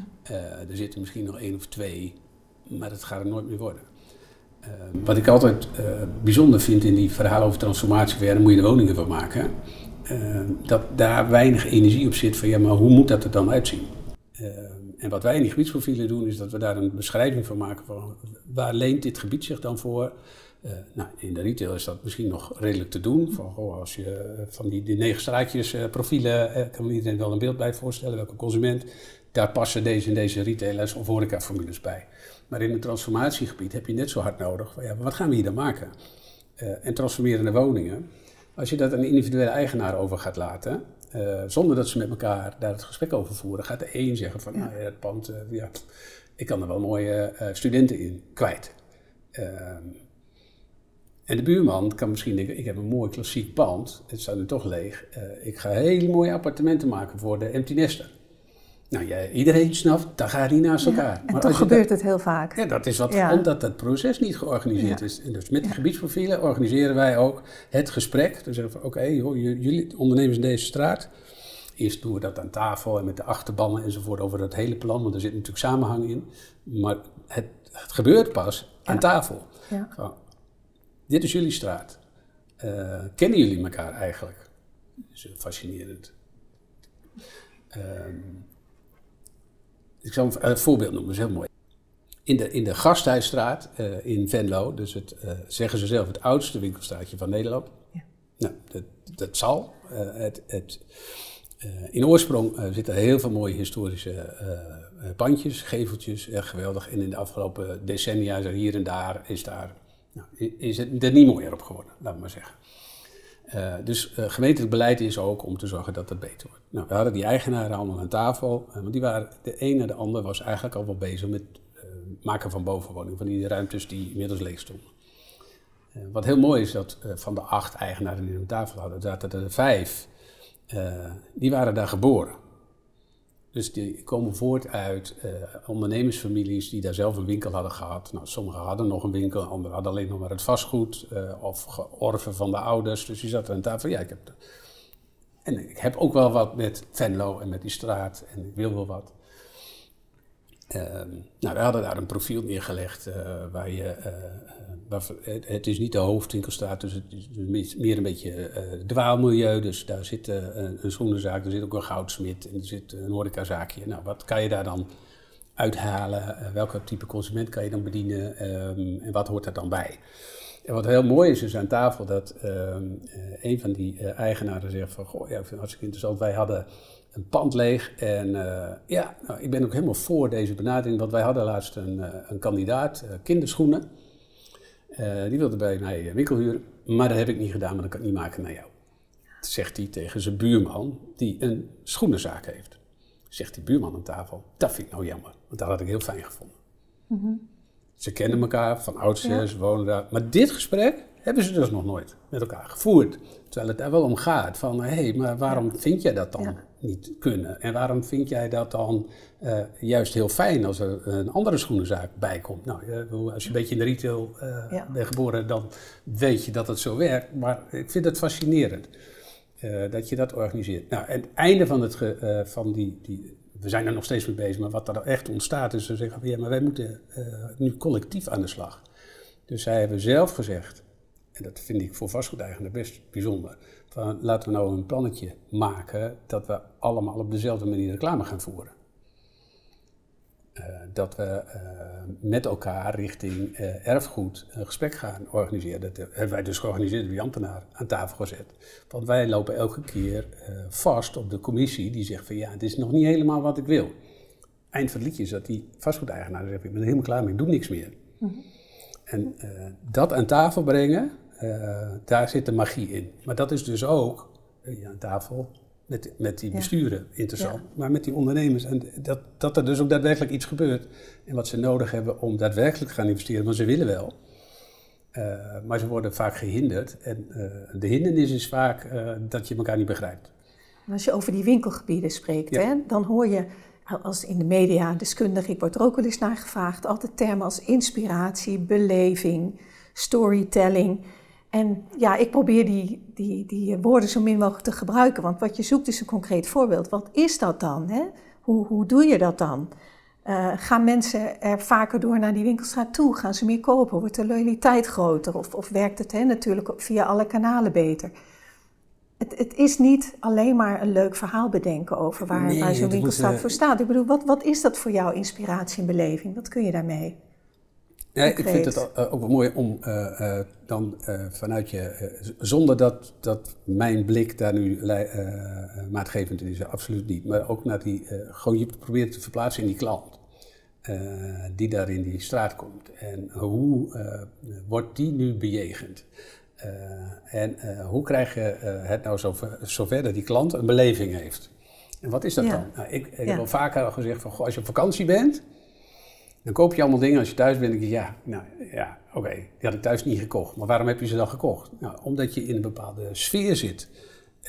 er zitten misschien nog één of twee, maar dat gaat er nooit meer worden. Ehm, wat ik altijd uh, bijzonder vind in die verhalen over transformatie, daar moet je de woningen van maken. Uh, dat daar weinig energie op zit van ja, maar hoe moet dat er dan uitzien? Uh, en wat wij in die gebiedsprofielen doen, is dat we daar een beschrijving van maken van waar leent dit gebied zich dan voor? Eh, nou, in de retail is dat misschien nog redelijk te doen. Van, oh, als je van die, die negen straatjes profielen, kan iedereen wel een beeld bij voorstellen, welke consument. Daar passen deze en deze retailers of horecaformules bij. Maar in het transformatiegebied heb je net zo hard nodig. Ja, wat gaan we hier dan maken? Uh, en transformerende woningen. Als je dat aan een individuele eigenaar over gaat laten, uh, zonder dat ze met elkaar daar het gesprek over voeren, gaat de een zeggen van, ja. nou ja, het pand, uh, ja, ik kan er wel mooie studenten in kwijt. Ehm, en de buurman kan misschien denken, ik heb een mooi klassiek pand, het staat nu toch leeg, ik ga hele mooie appartementen maken voor de empty nester. Nou ja, iedereen snapt, dat gaat niet naast elkaar. en maar toch gebeurt het heel vaak. Ja, dat is wat, omdat het proces niet georganiseerd is. En dus met die gebiedsprofielen organiseren wij ook het gesprek. Dus zeggen van, oké, jullie ondernemers in deze straat. Eerst doen we dat aan tafel en met de achterbannen enzovoort over het hele plan, want er zit natuurlijk samenhang in. Maar het, het gebeurt pas aan tafel. Van, dit is jullie straat. Uh, kennen jullie elkaar eigenlijk? Dat is fascinerend. Um, ik zal een voorbeeld noemen, dat is heel mooi. In de, in de Gasthuisstraat uh, in Venlo, dus het, uh, zeggen ze zelf, het oudste winkelstraatje van Nederland. Ja. Nou, dat, dat zal. Uh, het, het, in oorsprong zitten heel veel mooie historische pandjes, geveltjes, echt geweldig. En in de afgelopen decennia is er hier en daar, is, daar, nou, is het er niet mooier op geworden, laat maar zeggen. Uh, dus uh, gemeentelijk beleid is ook om te zorgen dat dat beter wordt. Nou, we hadden die eigenaren allemaal aan tafel, uh, want die waren, de een na de ander was eigenlijk al wel bezig met maken van bovenwoningen, van die ruimtes die inmiddels leeg stonden. wat heel mooi is dat van de acht eigenaren die aan tafel hadden, zaten er vijf, die waren daar geboren. Dus die komen voort uit uh, ondernemersfamilies die daar zelf een winkel hadden gehad. Nou, sommigen hadden nog een winkel, anderen hadden alleen nog maar het vastgoed uh, of georven van de ouders. Dus die zaten aan tafel. Ja, ik heb En ik heb ook wel wat met Venlo en met die straat en ik wil wel wat. Ehm, nou, we hadden daar een profiel neergelegd uh, waar je, het, is niet de hoofdwinkelstraat, dus het is meer een beetje uh, dwaalmilieu. Dus daar zit een, een schoenenzaak, er zit ook een goudsmit en er zit een horecazaakje. Nou, wat kan je daar dan uithalen? welke type consument kan je dan bedienen um, en wat hoort er dan bij? En wat heel mooi is, is aan tafel dat um, een van die eigenaren zegt van, goh, ja, ik vind het hartstikke interessant. Wij hadden een pand leeg. En uh, ja, nou, ik ben ook helemaal voor deze benadering, want wij hadden laatst een, uh, een kandidaat, uh, kinderschoenen. die wilde bij mij winkel huren, maar dat heb ik niet gedaan, maar dat kan ik niet maken naar jou. Dat zegt hij tegen zijn buurman, die een schoenenzaak heeft. Zegt die buurman aan tafel, dat vind ik nou jammer, want dat had ik heel fijn gevonden. Mm -hmm. Ze kennen elkaar van oudsher, ja. ze wonen daar. Maar dit gesprek hebben ze dus nog nooit met elkaar gevoerd. Terwijl het daar wel om gaat van, hé, hey, maar waarom ja. vind jij dat dan ja. Niet kunnen? En waarom vind jij dat dan uh, juist heel fijn als er een andere schoenenzaak bij komt? Nou, als je een beetje in de retail uh, ja. bent geboren, dan weet je dat het zo werkt. Maar ik vind het fascinerend dat je dat organiseert. Nou, en het einde van, het ge, van die, die, we zijn er nog steeds mee bezig, maar wat er echt ontstaat is, ze zeggen, ja, maar wij moeten nu collectief aan de slag. Dus zij hebben zelf gezegd, en dat vind ik voor vastgoedeigenaren best bijzonder. Van, laten we nou een plannetje maken dat we allemaal op dezelfde manier reclame gaan voeren. Uh, dat we uh, met elkaar richting uh, erfgoed een gesprek gaan organiseren. Dat hebben wij dus georganiseerd, die ambtenaar aan tafel gezet. Want wij lopen elke keer vast op de commissie die zegt van ja, het is nog niet helemaal wat ik wil. Eind van het liedje is dat die vastgoedeigenaar zegt, ik ben er helemaal klaar mee, ik doe niks meer. Mm -hmm. En dat aan tafel brengen, daar zit de magie in. Maar dat is dus ook uh, aan tafel met, met die besturen ja. interessant. Ja. Maar met die ondernemers. En dat, dat er dus ook daadwerkelijk iets gebeurt. En wat ze nodig hebben om daadwerkelijk te gaan investeren. Want ze willen wel. Uh, maar ze worden vaak gehinderd. En de hindernis is vaak dat je elkaar niet begrijpt. Als je over die winkelgebieden spreekt, ja. hè, dan hoor je als in de media, deskundig, ik word er ook wel eens naar gevraagd, altijd termen als inspiratie, beleving, storytelling. En ja, ik probeer die, die, die woorden zo min mogelijk te gebruiken, want wat je zoekt is een concreet voorbeeld. Wat is dat dan? Hè? Hoe, hoe doe je dat dan? Uh, gaan mensen er vaker door naar die winkelstraat toe? Gaan ze meer kopen? Wordt de loyaliteit groter? Of, of werkt het hè, natuurlijk via alle kanalen beter? Het, het, is niet alleen maar een leuk verhaal bedenken over waar, nee, waar zo'n winkelstraat moet, uh, voor staat. Ik bedoel, wat, wat is dat voor jou, inspiratie en beleving? Wat kun je daarmee? Ja, ik vind het ook wel mooi om uh, uh, dan uh, vanuit je, zonder dat, dat mijn blik daar nu maatgevend is, absoluut niet, maar ook naar die, gewoon je probeert te verplaatsen in die klant die daar in die straat komt. En hoe wordt die nu bejegend? en hoe krijg je het nou zover, zover dat die klant een beleving heeft? En wat is dat ja. dan? Nou, ik, ik ja. heb al vaker gezegd van, goh, als je op vakantie bent, dan koop je allemaal dingen als je thuis bent. denk je, ja, nou ja, oké, okay, die had ik thuis niet gekocht. Maar waarom heb je ze dan gekocht? Nou, omdat je in een bepaalde sfeer zit.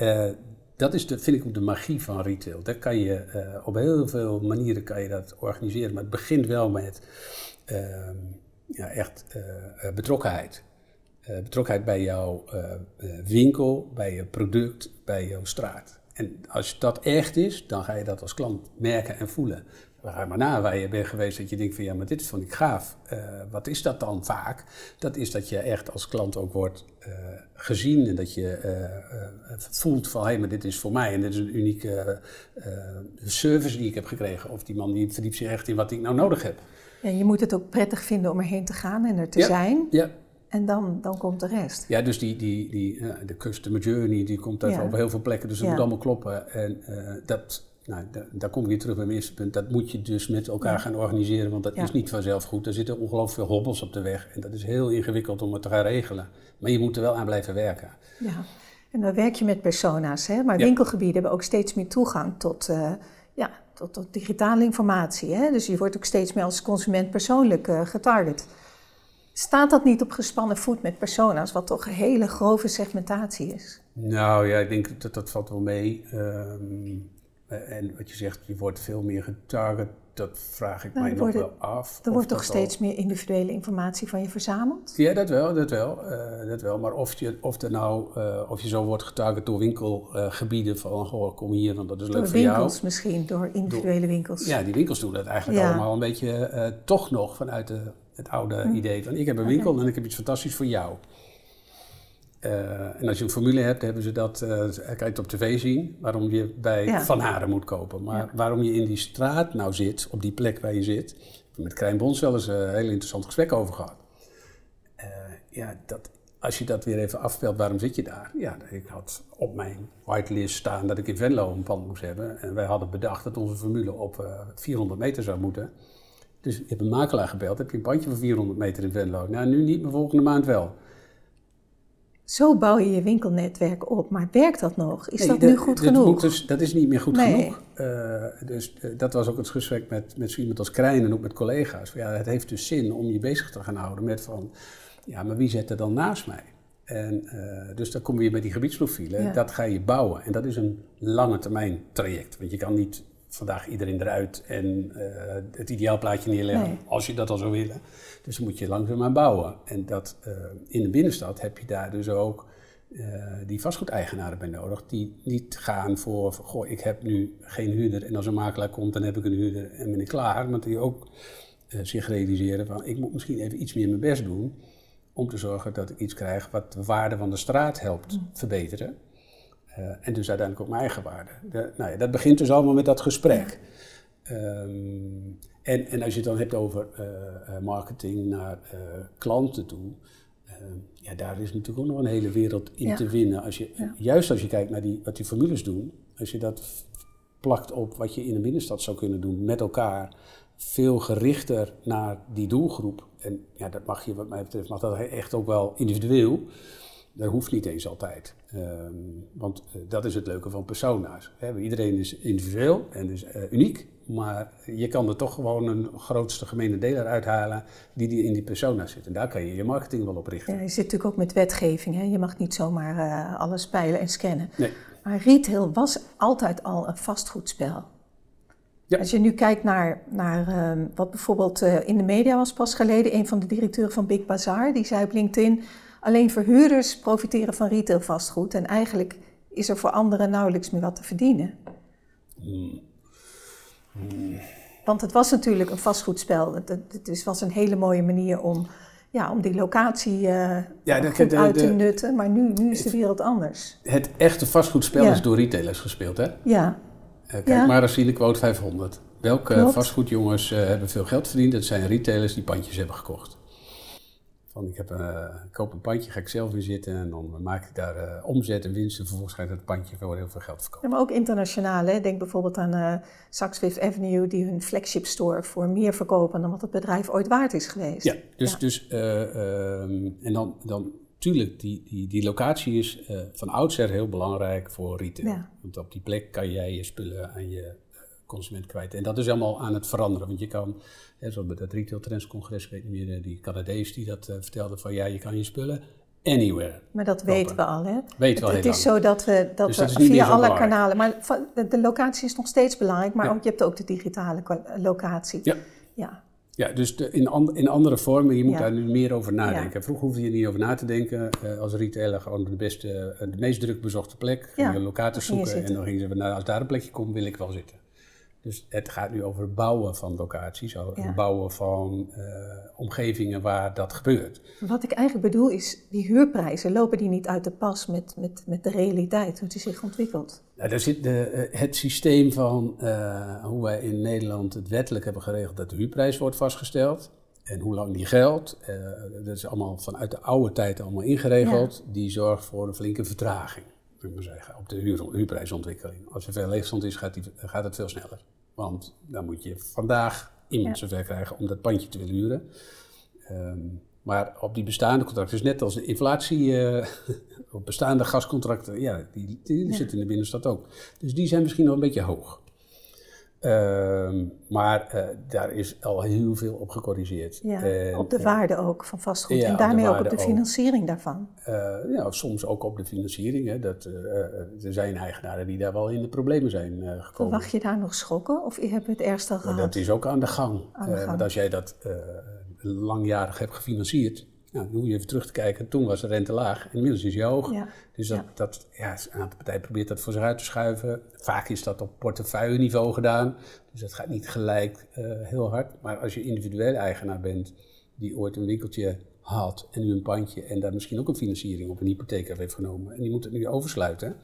Uh, dat is vind ik ook de magie van retail. Dat kan je uh, op heel veel manieren kan je dat organiseren. Maar het begint wel met uh, ja, echt uh, betrokkenheid. betrokkenheid bij jouw winkel, bij je product, bij jouw straat. En als dat echt is, dan ga je dat als klant merken en voelen. Ga maar na waar je bent geweest dat je denkt van ja, maar dit vond ik gaaf. Uh, wat is dat dan vaak? Dat is dat je echt als klant ook wordt uh, gezien en dat je uh, voelt van hé, hey, maar dit is voor mij en dit is een unieke service die ik heb gekregen. Of die man die verdiept zich echt in wat ik nou nodig heb. Ja, je moet het ook prettig vinden om erheen te gaan en er te ja, zijn. Ja. En dan, dan komt de rest. Ja, dus die, die, die, de customer journey die komt uit ja. op heel veel plekken. Dus dat moet allemaal kloppen. En dat, nou, daar, daar kom ik weer terug bij mijn eerste punt. Dat moet je dus met elkaar gaan organiseren, want dat ja. is niet vanzelf goed. Er zitten ongelooflijk veel hobbels op de weg en dat is heel ingewikkeld om het te gaan regelen. Maar je moet er wel aan blijven werken. Ja, en dan werk je met persona's, hè? maar ja. winkelgebieden hebben ook steeds meer toegang tot, uh, ja, tot, tot digitale informatie. Hè? Dus je wordt ook steeds meer als consument persoonlijk uh, getarget. Staat dat niet op gespannen voet met persona's, wat toch een hele grove segmentatie is? Nou ja, ik denk dat dat valt wel mee. Um, en wat je zegt, je wordt veel meer getarget dat vraag ik Nou, mij nog wel af. Er wordt toch al- steeds meer individuele informatie van je verzameld? Ja, dat wel, dat wel. eh, dat wel. Maar of je, of er nou, eh, of je zo wordt getarget door winkelgebieden van, goh, kom hier, want dat is leuk Door voor jou. winkels misschien, door individuele winkels. Ja, die winkels doen dat eigenlijk Ja. allemaal een beetje eh, toch nog vanuit de, het oude Hm. idee van ik heb een winkel en ik heb iets fantastisch voor jou. Eh, en als je een formule hebt, hebben ze dat, eh, kan je het op tv zien, waarom je bij Ja. Van Haren moet kopen. Maar Ja. waarom je in die straat nou zit, op die plek waar je zit, ik heb met Krijn Bons wel eens een heel interessant gesprek over gehad. Eh, ja, dat, als je dat weer even afspeelt, waarom zit je daar? Ja, ik had op mijn whitelist staan dat ik in Venlo een pand moest hebben. En wij hadden bedacht dat onze formule op eh, 400 meter zou moeten. Dus je hebt een makelaar gebeld, heb je een pandje van 400 meter in Venlo? Nou, nu niet, maar volgende maand wel. Zo bouw je je winkelnetwerk op, maar werkt dat nog? Is Nee, dat nu goed genoeg? dus, dat is niet meer goed Nee. genoeg. Eh, dus eh, dat was ook het gesprek met, met zo iemand als Krijn en ook met collega's. Ja, het heeft dus zin om je bezig te gaan houden met van... Ja, maar wie zet er dan naast mij? En, eh, dus dan kom je met die gebiedsprofielen. Ja. Dat ga je bouwen. En dat is een lange termijn traject. Want je kan niet vandaag iedereen eruit en eh, het ideaalplaatje neerleggen Nee. als je dat al zou willen. Dus dan moet je langzaamaan bouwen. En dat, eh, in de binnenstad heb je daar dus ook eh, die vastgoedeigenaren bij nodig. Die niet gaan voor, goh, ik heb nu geen huurder en als een makelaar komt dan heb ik een huurder en ben ik klaar. Maar die ook zich realiseren van, ik moet misschien even iets meer mijn best doen om te zorgen dat ik iets krijg wat de waarde van de straat helpt verbeteren. Eh, en dus uiteindelijk ook mijn eigen waarde. De, nou ja, dat begint dus allemaal met dat gesprek. Ehm, en, en als je het dan hebt over eh, eh, marketing naar klanten toe, ja, daar is natuurlijk ook nog een hele wereld in Ja. te winnen. Als je, Ja. Juist als je kijkt naar die, wat die formules doen, als je dat plakt op wat je in een binnenstad zou kunnen doen met elkaar, veel gerichter naar die doelgroep. En ja, dat mag je, wat mij betreft, mag dat echt ook wel individueel. Dat hoeft niet eens altijd. Ehm, want eh, dat is het leuke van persona's. Hè. Iedereen is individueel en eh, uniek. Maar je kan er toch gewoon een grootste gemene deler uithalen die, die in die persona zit. En daar kan je je marketing wel op richten. Ja, je zit natuurlijk ook met wetgeving. Hè? Je mag niet zomaar eh, alles peilen en scannen. Nee. Maar retail was altijd al een vastgoedspel. Ja. Als je nu kijkt naar, naar ehm, wat bijvoorbeeld in de media was pas geleden, een van de directeuren van Big Bazaar, die zei op LinkedIn, alleen verhuurders profiteren van retail vastgoed en eigenlijk is er voor anderen nauwelijks meer wat te verdienen. Want het was natuurlijk een vastgoedspel. Het, het, was een hele mooie manier om, ja, om die locatie eh, Ja, de- goed de- uit te de- nutten, maar nu, nu is de wereld anders. Het echte vastgoedspel Ja. is door retailers gespeeld. Hè? Ja, Eh, kijk Ja. maar als Quote 500. Welke Klopt. vastgoedjongens eh, hebben veel geld verdiend? Dat zijn retailers die pandjes hebben gekocht. Van, ik, heb, eh, ik koop een pandje, ga ik zelf in zitten en dan maak ik daar eh, omzet en winst. En vervolgens ga ik dat pandje voor heel veel geld verkopen. Ja, maar ook internationaal. Hè. Denk bijvoorbeeld aan eh Saks Fifth Avenue, die hun flagship store voor meer verkopen dan wat het bedrijf ooit waard is geweest. Ja, dus, Ja. dus eh, ehm, en dan, dan tuurlijk, die, die, die locatie is eh, van oudsher heel belangrijk voor retail. Ja. Want op die plek kan jij je spullen aan je eh, consument kwijt. En dat is allemaal aan het veranderen. Want je kan, hè, zoals bij dat Retail Trends Congres, ik weet niet meer, eh, die Canadees die dat eh, vertelde van ja, je kan je spullen anywhere. Maar dat weten we al. Hè. Weet wel het, het is zo dat we, dat Dus we dat via alle belangrijk. kanalen. Maar de, locatie is nog steeds belangrijk, maar Ja. ook, je hebt ook de digitale locatie. Ja. Ja. Ja, dus de, in, an- in andere vormen, je moet Ja. daar nu meer over nadenken. Vroeger hoefde je niet over na te denken. Eh, als retailer gewoon de, beste, de meest druk bezochte plek. Ging je locaties zoeken en dan gingen ze, nou, als daar een plekje komt, wil ik wel zitten. Dus het gaat nu over het bouwen van locaties, over Ja. het bouwen van eh, omgevingen waar dat gebeurt. Wat ik eigenlijk bedoel is, die huurprijzen, lopen die niet uit de pas met, met, met de realiteit, hoe die zich ontwikkelt? Nou, daar zit de, eh, het systeem van eh, hoe wij in Nederland het wettelijk hebben geregeld dat de huurprijs wordt vastgesteld. En hoe lang die geldt, dat is allemaal vanuit de oude tijd allemaal ingeregeld. Die zorgt voor een flinke vertraging, maar zeggen, op de huur, huurprijsontwikkeling. Als er veel leegstand is, gaat, die, gaat het veel sneller. Want dan moet je vandaag iemand Ja. zover krijgen om dat pandje te willen huren. Ehm, maar op die bestaande contracten, dus net als de inflatie, eh, op bestaande gascontracten, ja, die, die Ja. zitten in de binnenstad ook. Dus die zijn misschien nog een beetje hoog. Ehm, maar uh, daar is al heel veel op gecorrigeerd. Ja, en, op de waarde ook van vastgoed ja, en daarmee ook op de financiering ook. daarvan. Uh, ja, soms ook op de financiering. Hè, dat, uh, er zijn eigenaren die daar wel in de problemen zijn gekomen. Verwacht je daar nog schokken of je hebt het eerst al gehad? Dat is ook aan de gang. Aan de gang. want als jij dat langjarig hebt gefinancierd, nou, dan hoef je even terug te kijken. Toen was de rente laag, inmiddels is die hoog. Ja. Dus dat, ja. dat, ja, een aantal partijen probeert dat voor zich uit te schuiven. Vaak is dat op portefeuilleniveau gedaan. Dus dat gaat niet gelijk uh, heel hard. Maar als je individueel eigenaar bent, die ooit een winkeltje had en nu een pandje en daar misschien ook een financiering op een hypotheek heeft genomen en die moet het nu oversluiten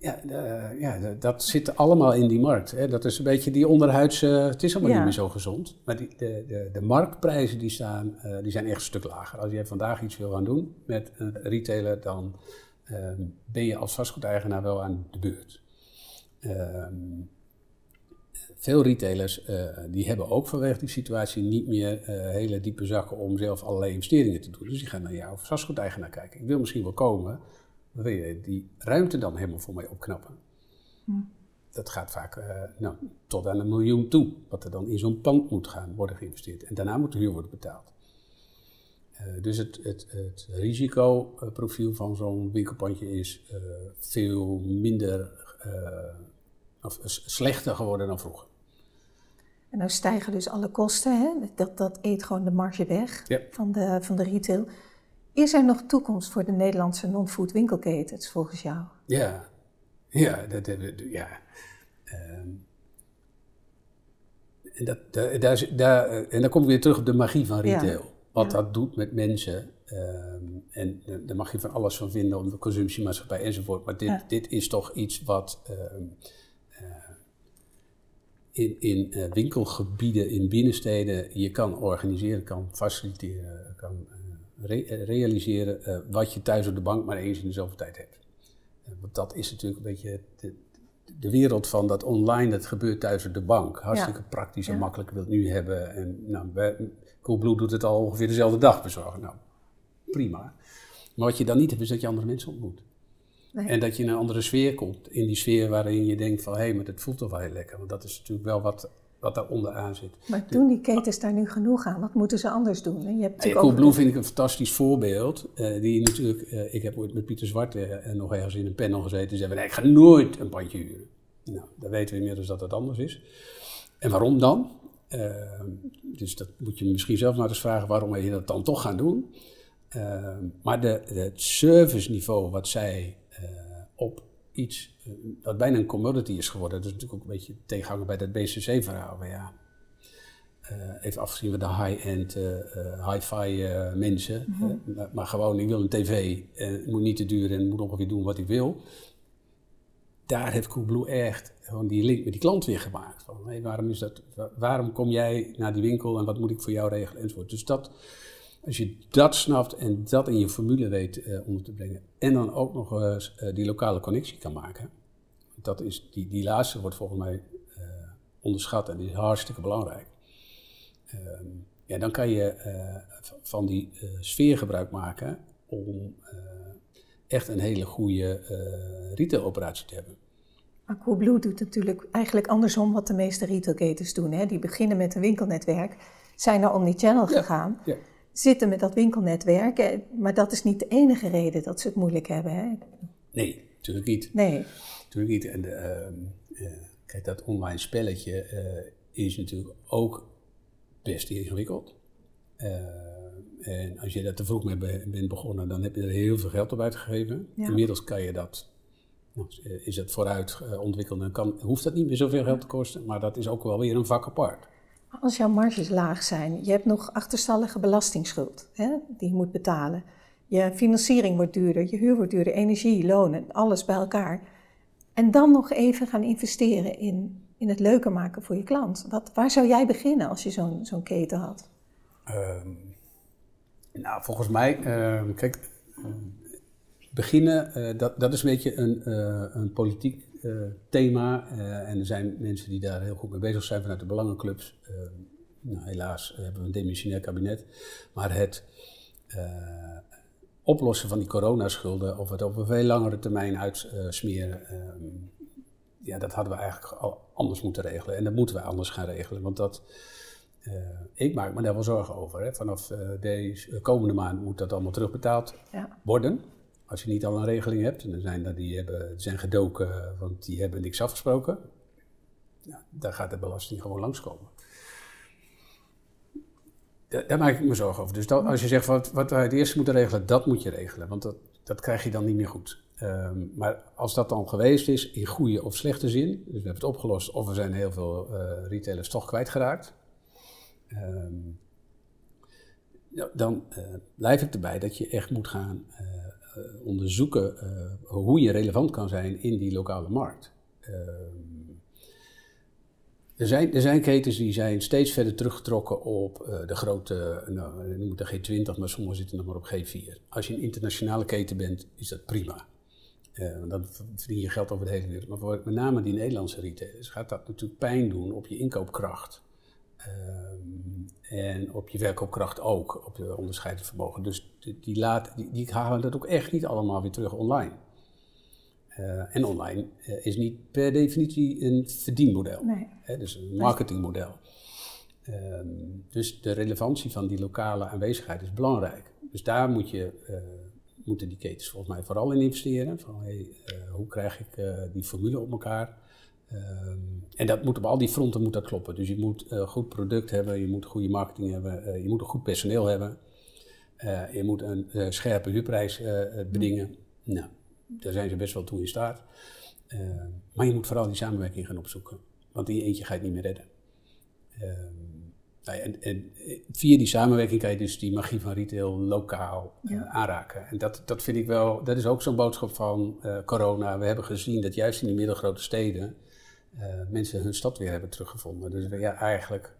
ja, uh, ja, dat zit allemaal in die markt. Hè. Dat is een beetje die onderhuidse. Het is allemaal niet meer zo gezond. Maar die, de, de, de marktprijzen die staan, uh, die zijn echt een stuk lager. Als jij vandaag iets wil gaan doen met een retailer, dan uh, ben je als vastgoedeigenaar wel aan de beurt. Ehm, veel retailers uh, die hebben ook vanwege die situatie niet meer hele diepe zakken om zelf allerlei investeringen te doen. Dus die gaan naar jou als vastgoedeigenaar kijken. Ik wil misschien wel komen, dan wil je die ruimte dan helemaal voor mij opknappen. Hm. Dat gaat vaak uh, nou, tot aan een miljoen toe, wat er dan in zo'n pand moet gaan worden geïnvesteerd. En daarna moet de huur worden betaald. Uh, dus het, het, het risicoprofiel van zo'n winkelpandje is uh, veel minder of slechter geworden dan vroeger. En nou stijgen dus alle kosten, hè? Dat, dat eet gewoon de marge weg ja. van, de, van de retail. Is er nog toekomst voor de Nederlandse non-food winkelketens volgens jou? Ja, ja, dat, ja. Um, en, dat, daar, daar, daar, en dan kom ik weer terug op de magie van retail. Wat dat doet met mensen. Um, en daar mag je van alles van vinden, om de consumptiemaatschappij enzovoort. Maar dit, dit is toch iets wat um, uh, in, in uh, winkelgebieden, in binnensteden, je kan organiseren, kan faciliteren, kan re realiseren uh, wat je thuis op de bank maar eens in de zoveel tijd hebt. Uh, want dat is natuurlijk een beetje de, de, wereld van dat online, dat gebeurt thuis op de bank. Hartstikke ja. praktisch en ja. makkelijk wil het nu hebben. En nou, bij, Coolblue doet het al ongeveer dezelfde dag bezorgen. Nou, prima. Maar wat je dan niet hebt, is dat je andere mensen ontmoet. Nee. En dat je in een andere sfeer komt. In die sfeer waarin je denkt van, hé, hey, maar dat voelt toch wel heel lekker. Want dat is natuurlijk wel wat wat daar onderaan zit. Maar doen die ketens daar nu genoeg aan? Wat moeten ze anders doen? Je hebt ja, Coolblue vind ik een fantastisch voorbeeld. Uh, die natuurlijk, uh, ik heb ooit met Pieter Zwart uh, nog ergens in een panel gezeten. Die zei, nee, ik ga nooit een pandje huren. Nou, dan weten we inmiddels dat dat anders is. En waarom dan? dus dat moet je misschien zelf maar eens vragen, waarom je dat dan toch gaan doen? maar de, de, het serviceniveau wat zij op iets uh, wat bijna een commodity is geworden. Dat is natuurlijk ook een beetje tegenhangen bij dat BCC-verhaal. Maar ja, uh, even afgezien van de high-end, uh, hi-fi mensen. Mm -hmm. maar gewoon, ik wil een tv het moet niet te duur en moet ongeveer doen wat ik wil. Daar heeft Coolblue echt gewoon die link met die klant weer gemaakt. Van, hey, waarom, is dat, waarom kom jij naar die winkel en wat moet ik voor jou regelen enzovoort. Dus dat, als je dat snapt en dat in je formule weet uh, onder te brengen. En dan ook nog eens uh, die lokale connectie kan maken. Dat is, die, die laatste wordt volgens mij uh, onderschat en die is hartstikke belangrijk. Ehm, ja, dan kan je van die sfeer gebruik maken om echt een hele goede retailoperatie te hebben. Maar Coolblue doet natuurlijk eigenlijk andersom wat de meeste retailketens doen. Hè? Die beginnen met een winkelnetwerk, zijn naar omnichannel ja, gegaan. Ja zitten met dat winkelnetwerk. Maar dat is niet de enige reden dat ze het moeilijk hebben. Hè? Nee, natuurlijk niet. Nee. Natuurlijk niet. En uh, uh, kijk, dat online spelletje uh, is natuurlijk ook best ingewikkeld. en als je daar te vroeg mee bent begonnen, dan heb je er heel veel geld op uitgegeven. Ja. Inmiddels kan je dat, nou, is het vooruit ontwikkeld en kan, hoeft dat niet meer zoveel geld te kosten. Maar dat is ook wel weer een vak apart. Als jouw marges laag zijn, je hebt nog achterstallige belastingsschuld hè, die je moet betalen. Je financiering wordt duurder, je huur wordt duurder, energie, lonen, alles bij elkaar. En dan nog even gaan investeren in, in het leuker maken voor je klant. Wat, waar zou jij beginnen als je zo'n zo'n keten had? Um, nou, volgens mij, uh, kijk, beginnen, uh, dat, dat is een beetje een, uh, een politiek thema. Uh, en er zijn mensen die daar heel goed mee bezig zijn vanuit de belangenclubs. Uh, nou, helaas hebben we een demissionair kabinet. Maar het oplossen van die coronaschulden, of het op een veel langere termijn uitsmeren, ja, dat hadden we eigenlijk al anders moeten regelen. En dat moeten we anders gaan regelen. Want dat, ik maak me daar wel zorgen over. Hè. Vanaf deze komende maand moet dat allemaal terugbetaald ja. worden. Als je niet al een regeling hebt. En er zijn er die hebben, zijn gedoken, want die hebben niks afgesproken. Ja, daar gaat de belasting gewoon langskomen. Daar, maak ik me zorgen over. Dus dat, als je zegt wat, wat wij het eerst moeten regelen, dat moet je regelen. Want dat, dat krijg je dan niet meer goed. Ehm, maar als dat dan geweest is, in goede of slechte zin, dus we hebben het opgelost of we zijn heel veel uh, retailers toch kwijtgeraakt, um, dan uh, blijf ik erbij dat je echt moet gaan uh, onderzoeken hoe je relevant kan zijn in die lokale markt. Ehm, er zijn, er zijn ketens die zijn steeds verder teruggetrokken op uh, de grote, nou, noem het de G20, maar sommigen zitten nog maar op G4. Als je een internationale keten bent, is dat prima. Dan verdien je geld over de hele wereld. Maar voor met name die Nederlandse retailers gaat dat natuurlijk pijn doen op je inkoopkracht. Uh, en op je verkoopkracht ook, op je onderscheidend vermogen. Dus die, die, laat, die, die halen dat ook echt niet allemaal weer terug online. Uh, en online uh, is niet per definitie een verdienmodel. Nee. Hè, dus een marketingmodel. Um, dus de relevantie van die lokale aanwezigheid is belangrijk. Dus daar moet je, uh, moeten die ketens volgens mij vooral in investeren. Van hey, hoe krijg ik die formule op elkaar? Um, en dat moet op al die fronten moet dat kloppen. Dus je moet goed product hebben, je moet goede marketing hebben, je moet een goed personeel hebben. je moet een scherpe huurprijs bedingen. Nou, daar zijn ze best wel toe in staat. Uh, maar je moet vooral die samenwerking gaan opzoeken. Want in je eentje ga je het niet meer redden. Uh, nou ja, en, en, via die samenwerking kan je dus die magie van retail lokaal aanraken. En dat, dat vind ik wel, dat is ook zo'n boodschap van corona. We hebben gezien dat juist in die middelgrote steden mensen hun stad weer hebben teruggevonden. Dus ja, eigenlijk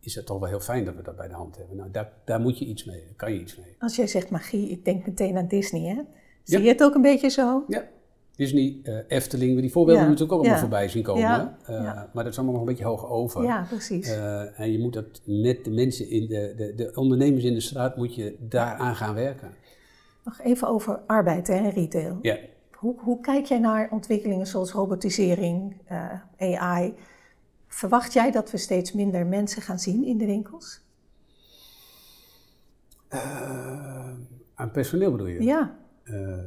is het toch wel heel fijn dat we dat bij de hand hebben. Nou, daar, daar moet je iets mee, daar kan je iets mee. Als jij zegt magie, ik denk meteen aan Disney, hè? Zie je het ook een beetje zo? Ja. Disney, uh, Efteling, die voorbeelden ja. natuurlijk ook allemaal voorbij zien komen. Uh, maar dat is allemaal nog een beetje hoog over. Ja, precies. Uh, en je moet dat met de mensen in de, de, de ondernemers in de straat, moet je daaraan gaan werken. Nog even over arbeid en retail. Ja. Hoe, hoe kijk jij naar ontwikkelingen zoals robotisering, AI? Verwacht jij dat we steeds minder mensen gaan zien in de winkels? aan personeel bedoel je? Ja. Uh,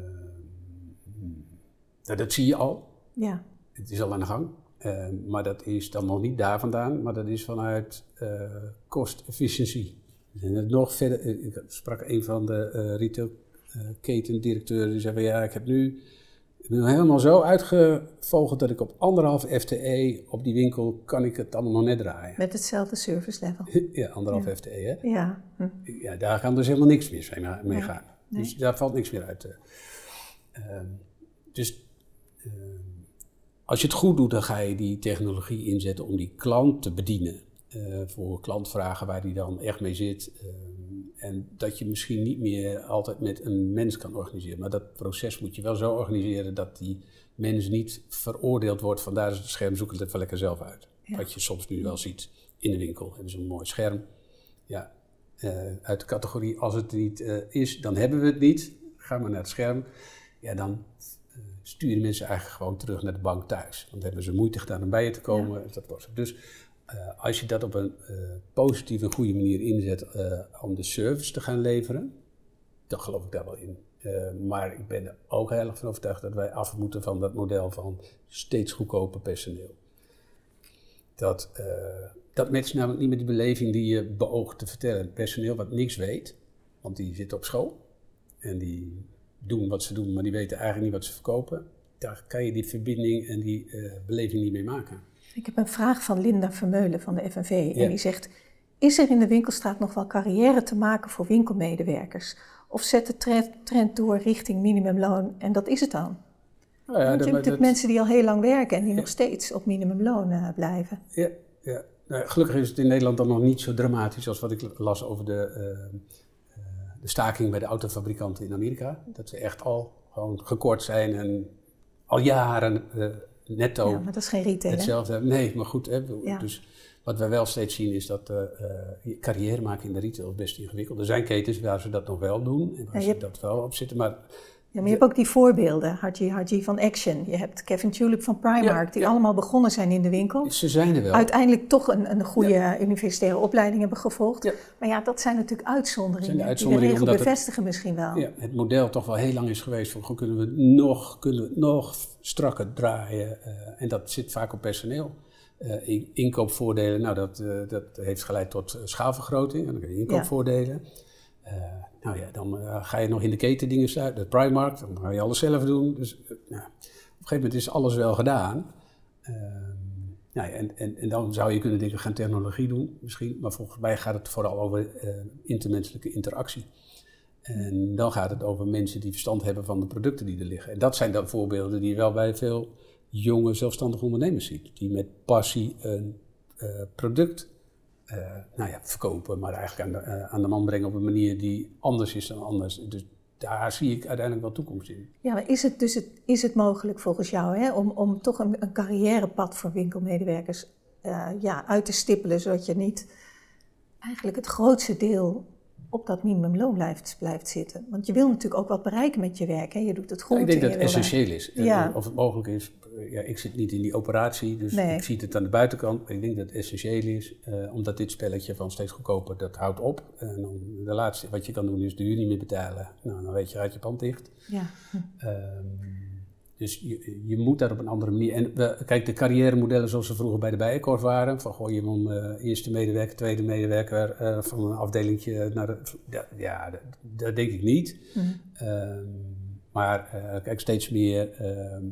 dat zie je al. Ja. Het is al aan de gang. Uh, maar dat is dan nog niet daar vandaan, maar dat is vanuit kost-efficiëntie. En nog verder, ik sprak een van de retailketendirecteuren die zei van ja, ik heb nu ik ben helemaal zo uitgevogeld dat ik op anderhalf FTE op die winkel kan ik het allemaal nog net draaien. Met hetzelfde service level. ja, anderhalf FTE hè? Ja. Hm. Ja, daar kan dus helemaal niks mis mee, gaan. Dus daar valt niks meer uit. Uh, dus uh, als je het goed doet, dan ga je die technologie inzetten om die klant te bedienen. Uh, voor klantvragen waar die dan echt mee zit. En dat je misschien niet meer altijd met een mens kan organiseren. Maar dat proces moet je wel zo organiseren dat die mens niet veroordeeld wordt van daar is het scherm, zoek het even lekker zelf uit. Wat je soms nu wel ziet in de winkel. Hebben ze een mooi scherm. Ja, uh, uit de categorie als het niet uh, is, dan hebben we het niet. Ga maar naar het scherm. Ja, dan uh, sturen mensen eigenlijk gewoon terug naar de bank thuis. Want hebben ze moeite gedaan om bij je te komen. Ja. Dat was Dus als je dat op een positieve, goede manier inzet om de service te gaan leveren, dan geloof ik daar wel in. maar ik ben er ook heel erg van overtuigd dat wij af moeten van dat model van steeds goedkoper personeel. Dat dat matcht namelijk niet met die beleving die je beoogt te vertellen. Personeel wat niks weet, want die zit op school en die doen wat ze doen, maar die weten eigenlijk niet wat ze verkopen. Daar kan je die verbinding en die beleving niet mee maken. Ik heb een vraag van Linda Vermeulen van de FNV. Ja. En die zegt: Is er in de winkelstraat nog wel carrière te maken voor winkelmedewerkers? Of zet de trend, door richting minimumloon en dat is het dan? Nou ja, Want je hebt natuurlijk mensen die al heel lang werken en die ja. nog steeds op minimumloon uh, blijven. Ja, ja. Nou, gelukkig is het in Nederland dan nog niet zo dramatisch als wat ik las over de, uh, de staking bij de autofabrikanten in Amerika. Dat ze echt al gewoon gekort zijn en al jaren netto. Ja, maar dat is geen retail. Hetzelfde. Nee, maar goed. Hè, ja. Dus wat wij wel steeds zien is dat uh, carrière maken in de retail is best ingewikkeld. Er zijn ketens waar ze dat nog wel doen en waar ja, ze dat wel op zitten. Maar Ja, maar je hebt ook die voorbeelden, Haji Haji van Action. Je hebt Kevin Tulip van Primark, die allemaal begonnen zijn in de winkel. Ze zijn er wel. Uiteindelijk toch een, een goede universitaire opleiding hebben gevolgd. Maar ja, dat zijn natuurlijk uitzonderingen. Zijn de uitzonderingen die de regel bevestigen misschien wel. Ja, het model toch wel heel lang is geweest van, kunnen we nog, kunnen we nog strakker draaien. Uh, en dat zit vaak op personeel. Uh, inkoopvoordelen, nou dat, uh, dat heeft geleid tot schaalvergroting. En dan kun je inkoopvoordelen. Ja. Nou ja, dan ga je nog in de keten dingen sluiten, de Primark, dan ga je alles zelf doen. Dus nou, op een gegeven moment is alles wel gedaan. Uh, nou ja, en, en, en, dan zou je kunnen denken, gaan technologie doen misschien. Maar volgens mij gaat het vooral over eh, intermenselijke interactie. En dan gaat het over mensen die verstand hebben van de producten die er liggen. En dat zijn dan voorbeelden die je wel bij veel jonge zelfstandige ondernemers ziet. Die met passie een product uh, nou ja, verkopen, maar eigenlijk aan de, uh, aan de man brengen op een manier die anders is dan anders. Dus daar zie ik uiteindelijk wel toekomst in. Ja, maar is het, dus het, is het mogelijk volgens jou hè, om, om toch een, een carrièrepad voor winkelmedewerkers ja, uit te stippelen, zodat je niet eigenlijk het grootste deel op dat minimumloon blijft, blijft zitten. Want je wil natuurlijk ook wat bereiken met je werk. Hè? Je doet het goed. Ja, ik denk dat het essentieel is. Ja. Of het mogelijk is. Ja, ik zit niet in die operatie, dus ik zie het aan de buitenkant. Ik denk dat het essentieel is, uh, omdat dit spelletje van steeds goedkoper, dat houdt op. En dan de laatste wat je kan doen is de huur niet meer betalen. Nou, dan weet je, uit je pand dicht. Ja. Um, dus je, je, moet daar op een andere manier. En we, kijk, de carrière-modellen zoals ze vroeger bij de Bijenkorf waren. Van gooi je om uh, eerste medewerker, tweede medewerker uh, van een afdelingje naar de. Ja, dat, dat denk ik niet. Mm. Uh, maar uh, kijk, steeds meer. Ehm,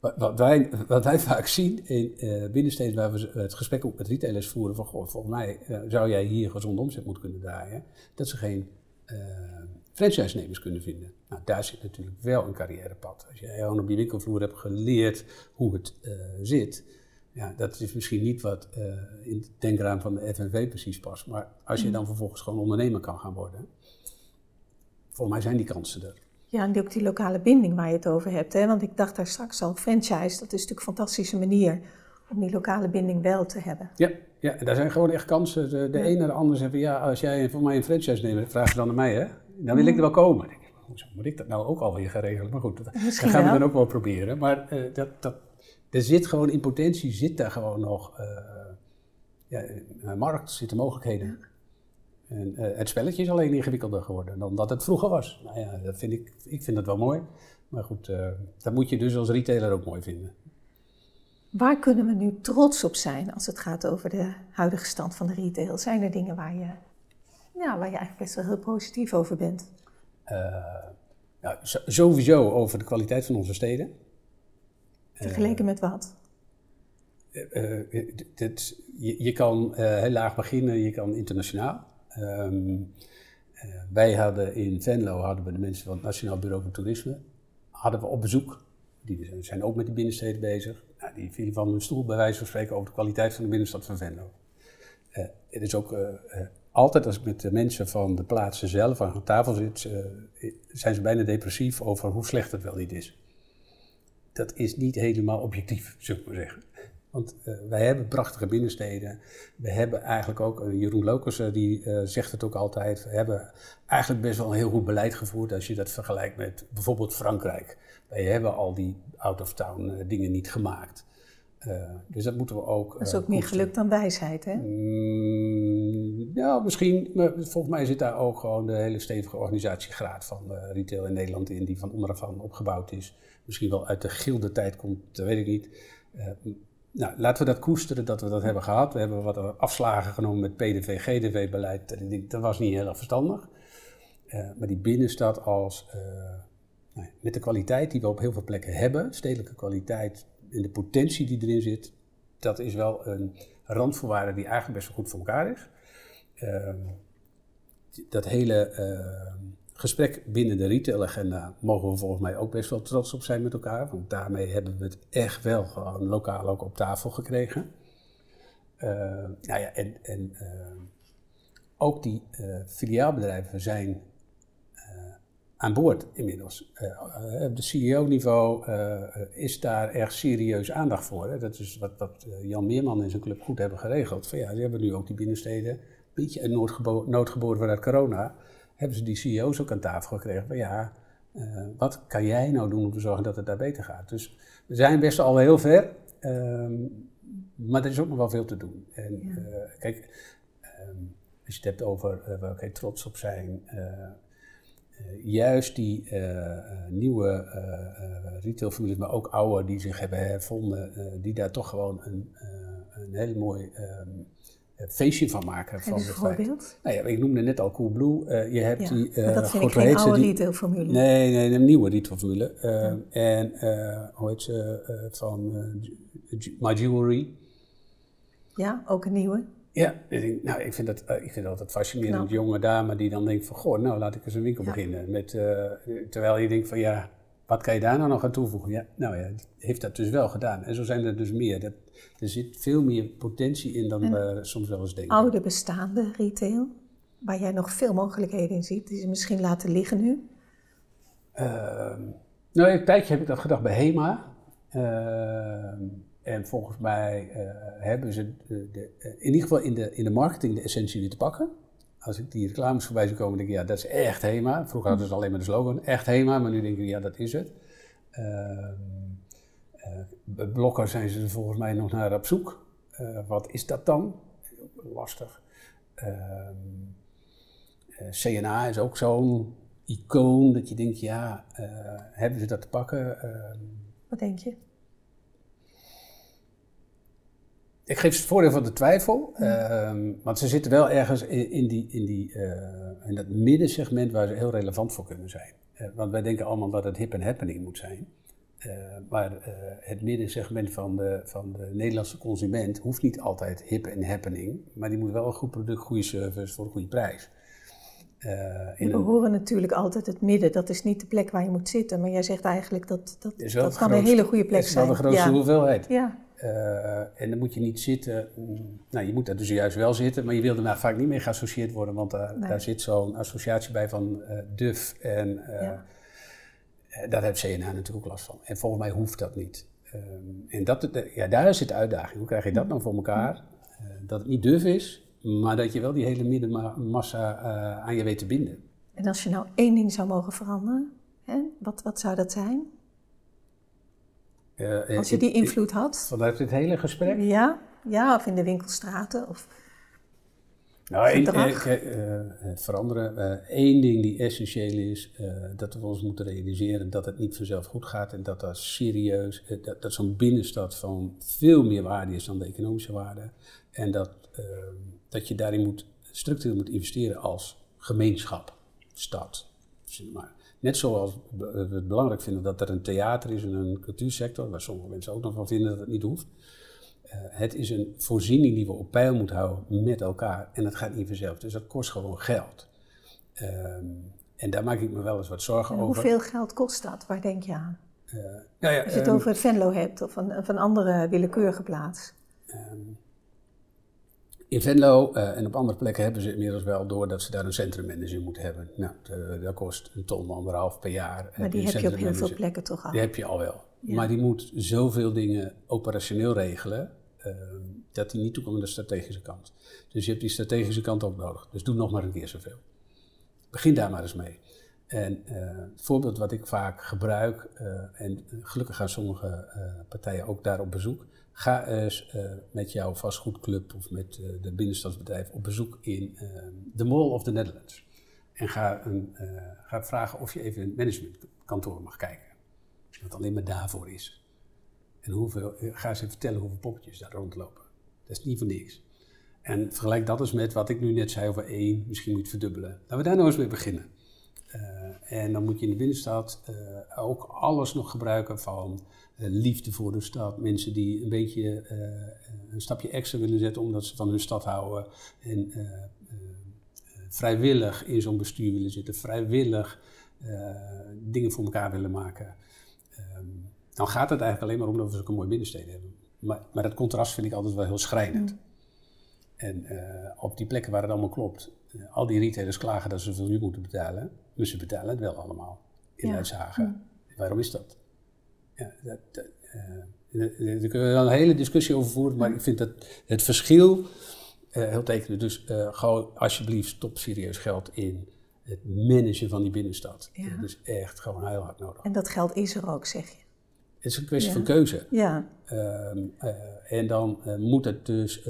wat, wat, wij, wat wij vaak zien in binnensteden waar we het gesprek ook met retailers voeren. Van goh, volgens mij zou jij hier gezonde omzet moeten kunnen draaien. Dat ze geen franchise-nemers kunnen vinden. Nou, daar zit natuurlijk wel een carrièrepad. Als je gewoon op je winkelvloer hebt geleerd hoe het uh, zit, ja, dat is misschien niet wat uh, in het denkraam van de FNV precies past. Maar als je mm. dan vervolgens gewoon ondernemer kan gaan worden, volgens mij zijn die kansen er. Ja, en ook die lokale binding waar je het over hebt. Hè? Want ik dacht daar straks al, franchise, dat is natuurlijk een fantastische manier om die lokale binding wel te hebben. Ja, ja en daar zijn gewoon echt kansen. De, de ja. een naar de ander zeggen, ja, als jij voor mij een franchise neemt, vraag je dan naar mij, hè? Dan wil ik er wel komen. Denk ik, hoezo moet ik dat nou ook alweer gaan regelen? Maar goed, dat, gaan we dan ook wel proberen. Maar uh, dat, dat, er zit gewoon in potentie, zit daar gewoon nog uh, ja, een markt, zitten mogelijkheden. En uh, het spelletje is alleen ingewikkelder geworden dan dat het vroeger was. Nou ja, dat vind ik, ik vind dat wel mooi. Maar goed, dat moet je dus als retailer ook mooi vinden. Waar kunnen we nu trots op zijn als het gaat over de huidige stand van de retail? Zijn er dingen waar je ja, waar je eigenlijk best wel heel positief over bent. nou, sowieso over de kwaliteit van onze steden. Vergeleken uh, met wat? Uh, dit, je, je, kan heel laag beginnen, je kan internationaal. Um, wij hadden in Venlo, hadden we de mensen van het Nationaal Bureau voor Toerisme, hadden we op bezoek. Die zijn ook met die binnensteden bezig. Nou, die vielen van hun stoel bij wijze van spreken over de kwaliteit van de binnenstad van Venlo. het is ook altijd als ik met de mensen van de plaatsen zelf aan tafel zit, uh, zijn ze bijna depressief over hoe slecht het wel niet is. Dat is niet helemaal objectief, zou ik maar zeggen. Want uh, wij hebben prachtige binnensteden. We hebben eigenlijk ook, uh, Jeroen Lokers die zegt het ook altijd, we hebben eigenlijk best wel een heel goed beleid gevoerd als je dat vergelijkt met bijvoorbeeld Frankrijk. Wij hebben al die out-of-town dingen niet gemaakt. Uh, dus dat moeten we ook. Dat is ook uh, meer geluk dan wijsheid, hè? Mm, ja, misschien. Maar volgens mij zit daar ook gewoon de hele stevige organisatiegraad van uh, retail in Nederland in, die van onderaf aan opgebouwd is. Misschien wel uit de gilde tijd komt, dat weet ik niet. nou, laten we dat koesteren dat we dat hebben gehad. We hebben wat afslagen genomen met PDV, GDV-beleid. Dat was niet heel erg verstandig. maar die binnenstad als. Nou, met de kwaliteit die we op heel veel plekken hebben, stedelijke kwaliteit, en de potentie die erin zit, dat is wel een randvoorwaarde die eigenlijk best wel goed voor elkaar is. Uh, dat hele uh, gesprek binnen de retailagenda mogen we volgens mij ook best wel trots op zijn met elkaar. Want daarmee hebben we het echt wel gewoon lokaal ook op tafel gekregen. Uh, nou ja, en, en ehm, ook die eh, filiaalbedrijven zijn aan boord inmiddels. Uh, op de CEO-niveau uh, is daar echt serieus aandacht voor. Hè? Dat is wat, wat Jan Meerman en zijn club goed hebben geregeld. Van, ja, ze hebben nu ook die binnensteden, een beetje noodgeboren vanuit corona, hebben ze die CEO's ook aan tafel gekregen. Van ja, wat kan jij nou doen om te zorgen dat het daar beter gaat? Dus we zijn best al heel ver, ehm, maar er is ook nog wel veel te doen. En kijk, ehm, als je het hebt over waar wij trots op zijn, juist die nieuwe retailformules, maar ook oude die zich hebben hervonden, die daar toch gewoon een, een heel mooi um, feestje van maken. van een voorbeeld? Nou ja, ik noemde net al Coolblue. Uh, je hebt die... Uh, dat vind ik geen oude retailformule. Nee, nee, een nieuwe retailformule. Uh, ja. En hoe heet ze? van My Jewelry. Ja, ook een nieuwe. Ja, nou, ik vind dat, ik vind dat altijd fascinerend. Nou. Jonge dame die dan denkt van, goh, nou laat ik eens een winkel ja. beginnen. Met, terwijl je denkt van, ja, wat kan je daar nou nog aan toevoegen? Ja, nou ja, heeft dat dus wel gedaan. En zo zijn er dus meer. Dat, er zit veel meer potentie in dan we soms wel eens denken. Oude bestaande retail, waar jij nog veel mogelijkheden in ziet, die ze misschien laten liggen nu? Uh, nou, een tijdje heb ik dat gedacht bij HEMA. Uh, en volgens mij uh, hebben ze de, de, in ieder geval in de, in de marketing de essentie weer te pakken als ik die reclames voorbij zie komen, denk ik, ja, dat is echt HEMA. Vroeger hadden ze alleen maar de slogan, echt HEMA, maar nu denk ik, ja, dat is het. Uh, uh, Blokker zijn ze volgens mij nog naar op zoek. Wat is dat dan? Lastig. Ehm, eh, CNA is ook zo'n icoon dat je denkt, ja, hebben ze dat te pakken? Ehm, wat denk je? Ik geef ze het voordeel van de twijfel, uh, want ze zitten wel ergens in, in die, in, die, uh, in dat middensegment waar ze heel relevant voor kunnen zijn. Uh, want wij denken allemaal dat het hip en happening moet zijn. Eh, maar het middensegment van de, van de Nederlandse consument hoeft niet altijd hip en happening, maar die moet wel een goed product, goede service voor een goede prijs. we horen natuurlijk altijd het midden, dat is niet de plek waar je moet zitten, maar jij zegt eigenlijk dat dat, dat kan een hele goede plek zijn. Dat is wel de grootste hoeveelheid. Ja. Uh, en dan moet je niet zitten, nou je moet daar dus juist wel zitten, maar je wil er vaak niet mee geassocieerd worden, want daar, daar zit zo'n associatie bij van uh, duf en uh, ja. daar heeft CNA natuurlijk last van. En volgens mij hoeft dat niet. Um, en dat, ja, daar zit de uitdaging. Hoe krijg je dat nou voor elkaar? dat het niet duf is, maar dat je wel die hele middenmassa aan je weet te binden. En als je nou één ding zou mogen veranderen, hè, wat, wat zou dat zijn? Uh, Als je die invloed had. Vanuit dit hele gesprek? Ja, ja of in de winkelstraten. Of nou, één, uh, veranderen. Eén ding die essentieel is, dat we ons moeten realiseren dat het niet vanzelf goed gaat en dat dat serieus, dat, dat zo'n binnenstad van veel meer waarde is dan de economische waarde. En dat, dat je daarin moet, structureel moet investeren als gemeenschap, stad, maar. Net zoals we het belangrijk vinden dat er een theater is en een cultuursector, waar sommige mensen ook nog van vinden dat het niet hoeft. Uh, het is een voorziening die we op peil moeten houden met elkaar en dat gaat niet vanzelf. Dus dat kost gewoon geld. Um, en daar maak ik me wel eens wat zorgen en over. Hoeveel geld kost dat? Waar denk je aan? Uh, nou ja, Als je het um, over Venlo hebt of een, of een andere willekeurige plaats. Um, in Venlo uh, en op andere plekken hebben ze inmiddels wel door dat ze daar een centrummanager moeten hebben. Nou, dat kost een ton, anderhalf per jaar. Maar die heb je op heel veel plekken toch al? Die heb je al wel. Ja. Maar die moet zoveel dingen operationeel regelen, uh, dat die niet toekomt aan de strategische kant. Dus je hebt die strategische kant ook nodig. Dus doe nog maar een keer zoveel. Begin daar maar eens mee. En uh, het voorbeeld wat ik vaak gebruik, en gelukkig gaan sommige partijen ook daar op bezoek, Ga eens uh, met jouw vastgoedclub of met uh, de binnenstadsbedrijf op bezoek in de Mall of the Netherlands. En ga, een, ga vragen of je even in het managementkantoor mag kijken. Wat alleen maar daarvoor is. En hoeveel, ga even vertellen hoeveel poppetjes daar rondlopen. Dat is niet voor niks. En vergelijk dat eens met wat ik nu net zei over één, misschien moet verdubbelen. Laten we daar nou eens mee beginnen. en dan moet je in de binnenstad ook alles nog gebruiken van eh, liefde voor de stad. Mensen die een beetje eh, een stapje extra willen zetten omdat ze van hun stad houden. En eh, vrijwillig in zo'n bestuur willen zitten. Vrijwillig dingen voor elkaar willen maken. Ehm, dan gaat het eigenlijk alleen maar om dat we zo'n mooi binnensteden hebben. Maar, maar dat contrast vind ik altijd wel heel schrijnend. Mm. En op die plekken waar het allemaal klopt, al die retailers klagen dat ze veel huur moeten betalen. Maar ze betalen het wel allemaal in ja. Mm. Waarom is dat? Ja, dat, dat uh, daar kunnen we een hele discussie over voeren, maar ik vind dat het verschil uh, heel tekenend. Dus uh, gewoon alsjeblieft stop serieus geld in het managen van die binnenstad. Dat is echt gewoon heel hard nodig. En dat geld is er ook, zeg je? Het is een kwestie van keuze. Ja. Ehm, eh, en dan moet het dus.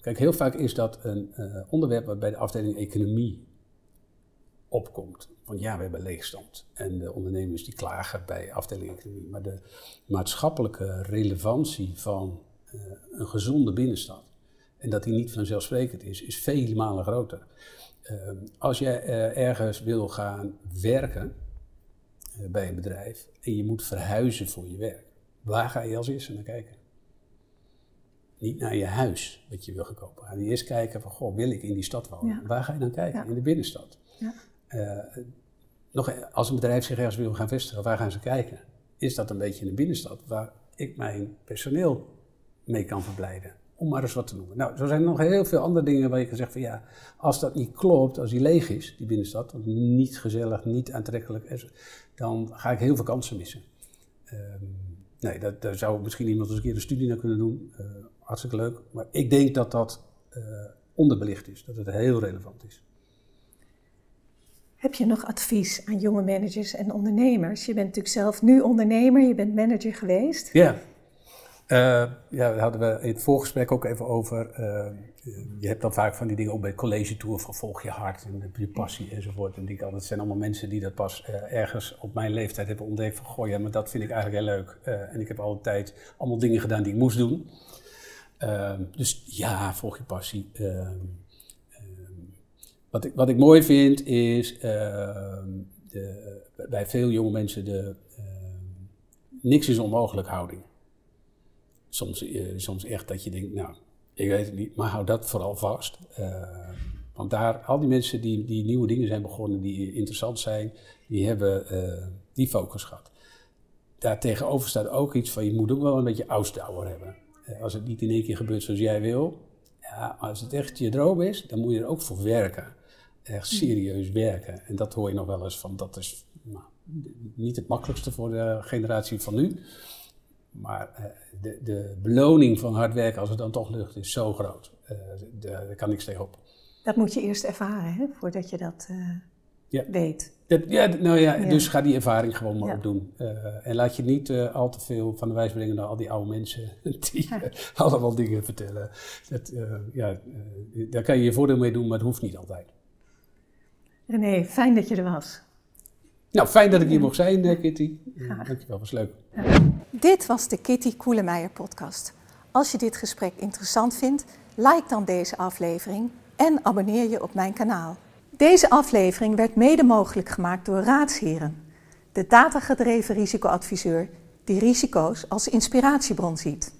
Kijk, heel vaak is dat een onderwerp wat bij de afdeling economie opkomt. Want ja, we hebben leegstand. En de ondernemers die klagen bij afdeling economie. Maar de maatschappelijke relevantie van een gezonde binnenstad. En dat die niet vanzelfsprekend is, is vele malen groter. Ehm, als je ergens wil gaan werken eh, bij een bedrijf en je moet verhuizen voor je werk. Waar ga je als eerste naar kijken? Niet naar je huis wat je wil gaan kopen. Ga je eerst kijken van, goh, wil ik in die stad wonen? Waar ga je dan kijken? In de binnenstad. Ja. Uh, nog, als een bedrijf zich ergens wil gaan vestigen, waar gaan ze kijken? Is dat een beetje in de binnenstad waar ik mijn personeel mee kan verblijden? Om maar eens wat te noemen. Nou, zo zijn er nog heel veel andere dingen waar je kan zeggen van ja, als dat niet klopt, als die leeg is, die binnenstad, niet gezellig, niet aantrekkelijk, dan ga ik heel veel kansen missen. Um, nee, dat, daar zou misschien iemand eens een keer een studie naar kunnen doen. Uh, hartstikke leuk. Maar ik denk dat dat uh, onderbelicht is, dat het heel relevant is. Heb je nog advies aan jonge managers en ondernemers? Je bent natuurlijk zelf nu ondernemer, je bent manager geweest. Ja. Uh, ja, daar hadden we in het voorgesprek ook even over. Uh, je hebt dan vaak van die dingen ook bij college tour van volg je hart en je passie enzovoort. En die, dat zijn allemaal mensen die dat pas uh, ergens op mijn leeftijd hebben ontdekt van goh ja, maar dat vind ik eigenlijk heel leuk. en ik heb altijd allemaal dingen gedaan die ik moest doen. Dus ja, volg je passie. Ehm, wat, ik, wat ik mooi vind is de, bij veel jonge mensen de niks is onmogelijk houding soms, uh, soms echt dat je denkt, nou, ik weet het niet, maar hou dat vooral vast. Uh, want daar, al die mensen die, die nieuwe dingen zijn begonnen, die interessant zijn, die hebben die focus gehad. Daar tegenover staat ook iets van, je moet ook wel een beetje ausdauer hebben. als het niet in één keer gebeurt zoals jij wil, ja, als het echt je droom is, dan moet je er ook voor werken. Echt hm. serieus werken. En dat hoor je nog wel eens van, dat is nou, niet het makkelijkste voor de generatie van nu. Maar uh, de, de, beloning van hard werken, als het dan toch lukt, is zo groot. Uh, daar kan niks tegenop. Dat moet je eerst ervaren, hè, voordat je dat uh, ja. weet. Dat, ja, nou ja, ja, dus ga die ervaring gewoon maar ja. opdoen. en laat je niet al te veel van de wijs brengen naar al die oude mensen die allemaal dingen vertellen. Dat, ja, daar kan je je voordeel mee doen, maar het hoeft niet altijd. René, fijn dat je er was. Nou, fijn dat ik hier mocht zijn, Kitty. Graag. Dankjewel, was leuk. Dit was de Kitty Koelemeijer podcast. Als je dit gesprek interessant vindt, like dan deze aflevering en abonneer je op mijn kanaal. Deze aflevering werd mede mogelijk gemaakt door Raadsheren, de datagedreven risicoadviseur die risico's als inspiratiebron ziet.